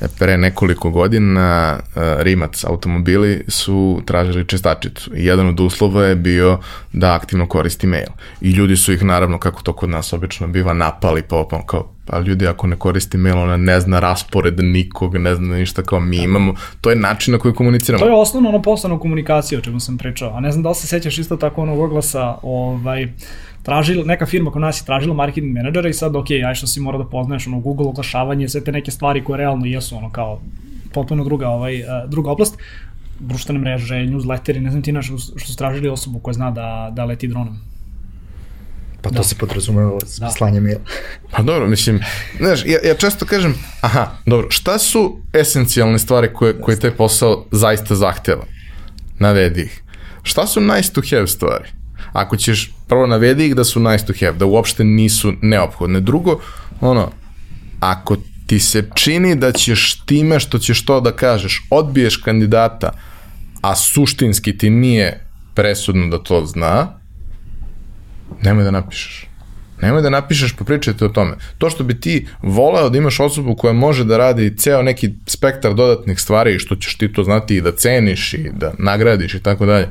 Speaker 1: e, pre nekoliko godina a, Rimac automobili su tražili čestačicu i jedan od uslova je bio da aktivno koristi mail. I ljudi su ih naravno, kako to kod nas obično biva, napali pa opam kao pa ljudi ako ne koristi mail, ona ne zna raspored nikog, ne zna ništa kao mi imamo, to je način na koji komuniciramo.
Speaker 2: To je osnovno ono poslovna komunikacija o čemu sam pričao, a ne znam da li se sećaš isto tako onog oglasa, ovaj, tražila, neka firma kod nas je tražila marketing menadžera i sad, ok, aj što si mora da poznaješ ono Google oglašavanje, sve te neke stvari koje realno jesu ono kao potpuno druga, ovaj, druga oblast, društvene mreže, newsletteri, ne znam ti naš, što su tražili osobu koja zna da, da leti dronom.
Speaker 3: Pa to da. se podrazumeva da. slanje maila. *laughs*
Speaker 1: Pa dobro, mislim, znaš, ja, ja često kažem, aha, dobro, šta su esencijalne stvari koje, koje taj posao zaista zahteva? Navedi ih. Šta su nice to have stvari? Ako ćeš, prvo navedi ih da su nice to have, da uopšte nisu neophodne. Drugo, ono, ako ti se čini da ćeš time što ćeš to da kažeš, odbiješ kandidata, a suštinski ti nije presudno da to zna, nemoj da napišeš. Nemoj da napišeš, pa pričajte o tome. To što bi ti voleo da imaš osobu koja može da radi ceo neki spektar dodatnih stvari i što ćeš ti to znati i da ceniš i da nagradiš i tako dalje,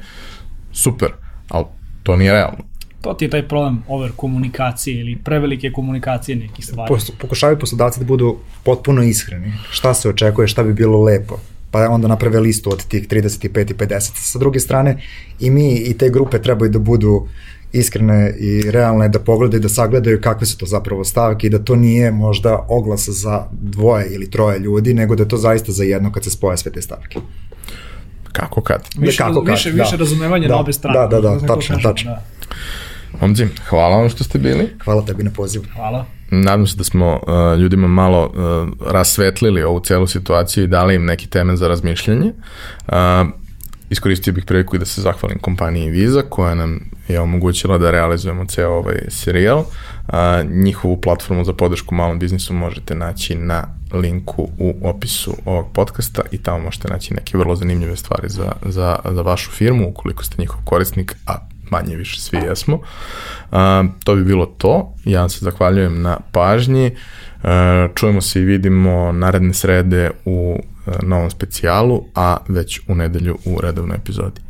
Speaker 1: super, ali to nije realno.
Speaker 2: To ti je taj problem over komunikacije ili prevelike komunikacije nekih stvari.
Speaker 3: Pokušavaju poslodavci da budu potpuno ishreni. Šta se očekuje, šta bi bilo lepo pa onda naprave listu od tih 35 i 50. Sa druge strane, i mi i te grupe trebaju da budu iskrene i realne da pogledaju, da sagledaju kakve su to zapravo stavke i da to nije možda oglas za dvoje ili troje ljudi, nego da je to zaista za jedno kad se spoje sve te stavke.
Speaker 1: Kako kad?
Speaker 2: Više,
Speaker 3: kako
Speaker 2: kad, više, da. više razumevanje
Speaker 3: da,
Speaker 2: na obe strane.
Speaker 3: Da, da, da, da tačno, tačno. Da.
Speaker 1: Momci, hvala vam što ste bili.
Speaker 3: Hvala tebi na pozivu.
Speaker 2: Hvala.
Speaker 1: Nadam se da smo uh, ljudima malo uh, rasvetlili ovu celu situaciju i dali im neki temen za razmišljanje. Uh, iskoristio bih priliku i da se zahvalim kompaniji Visa koja nam je omogućila da realizujemo ceo ovaj serijal. A, njihovu platformu za podršku malom biznisu možete naći na linku u opisu ovog podcasta i tamo možete naći neke vrlo zanimljive stvari za, za, za vašu firmu ukoliko ste njihov korisnik, a manje više svi jesmo. A, to bi bilo to. Ja vam se zahvaljujem na pažnji. A, čujemo se i vidimo naredne srede u novom specijalu, a već u nedelju u redovnoj epizodi.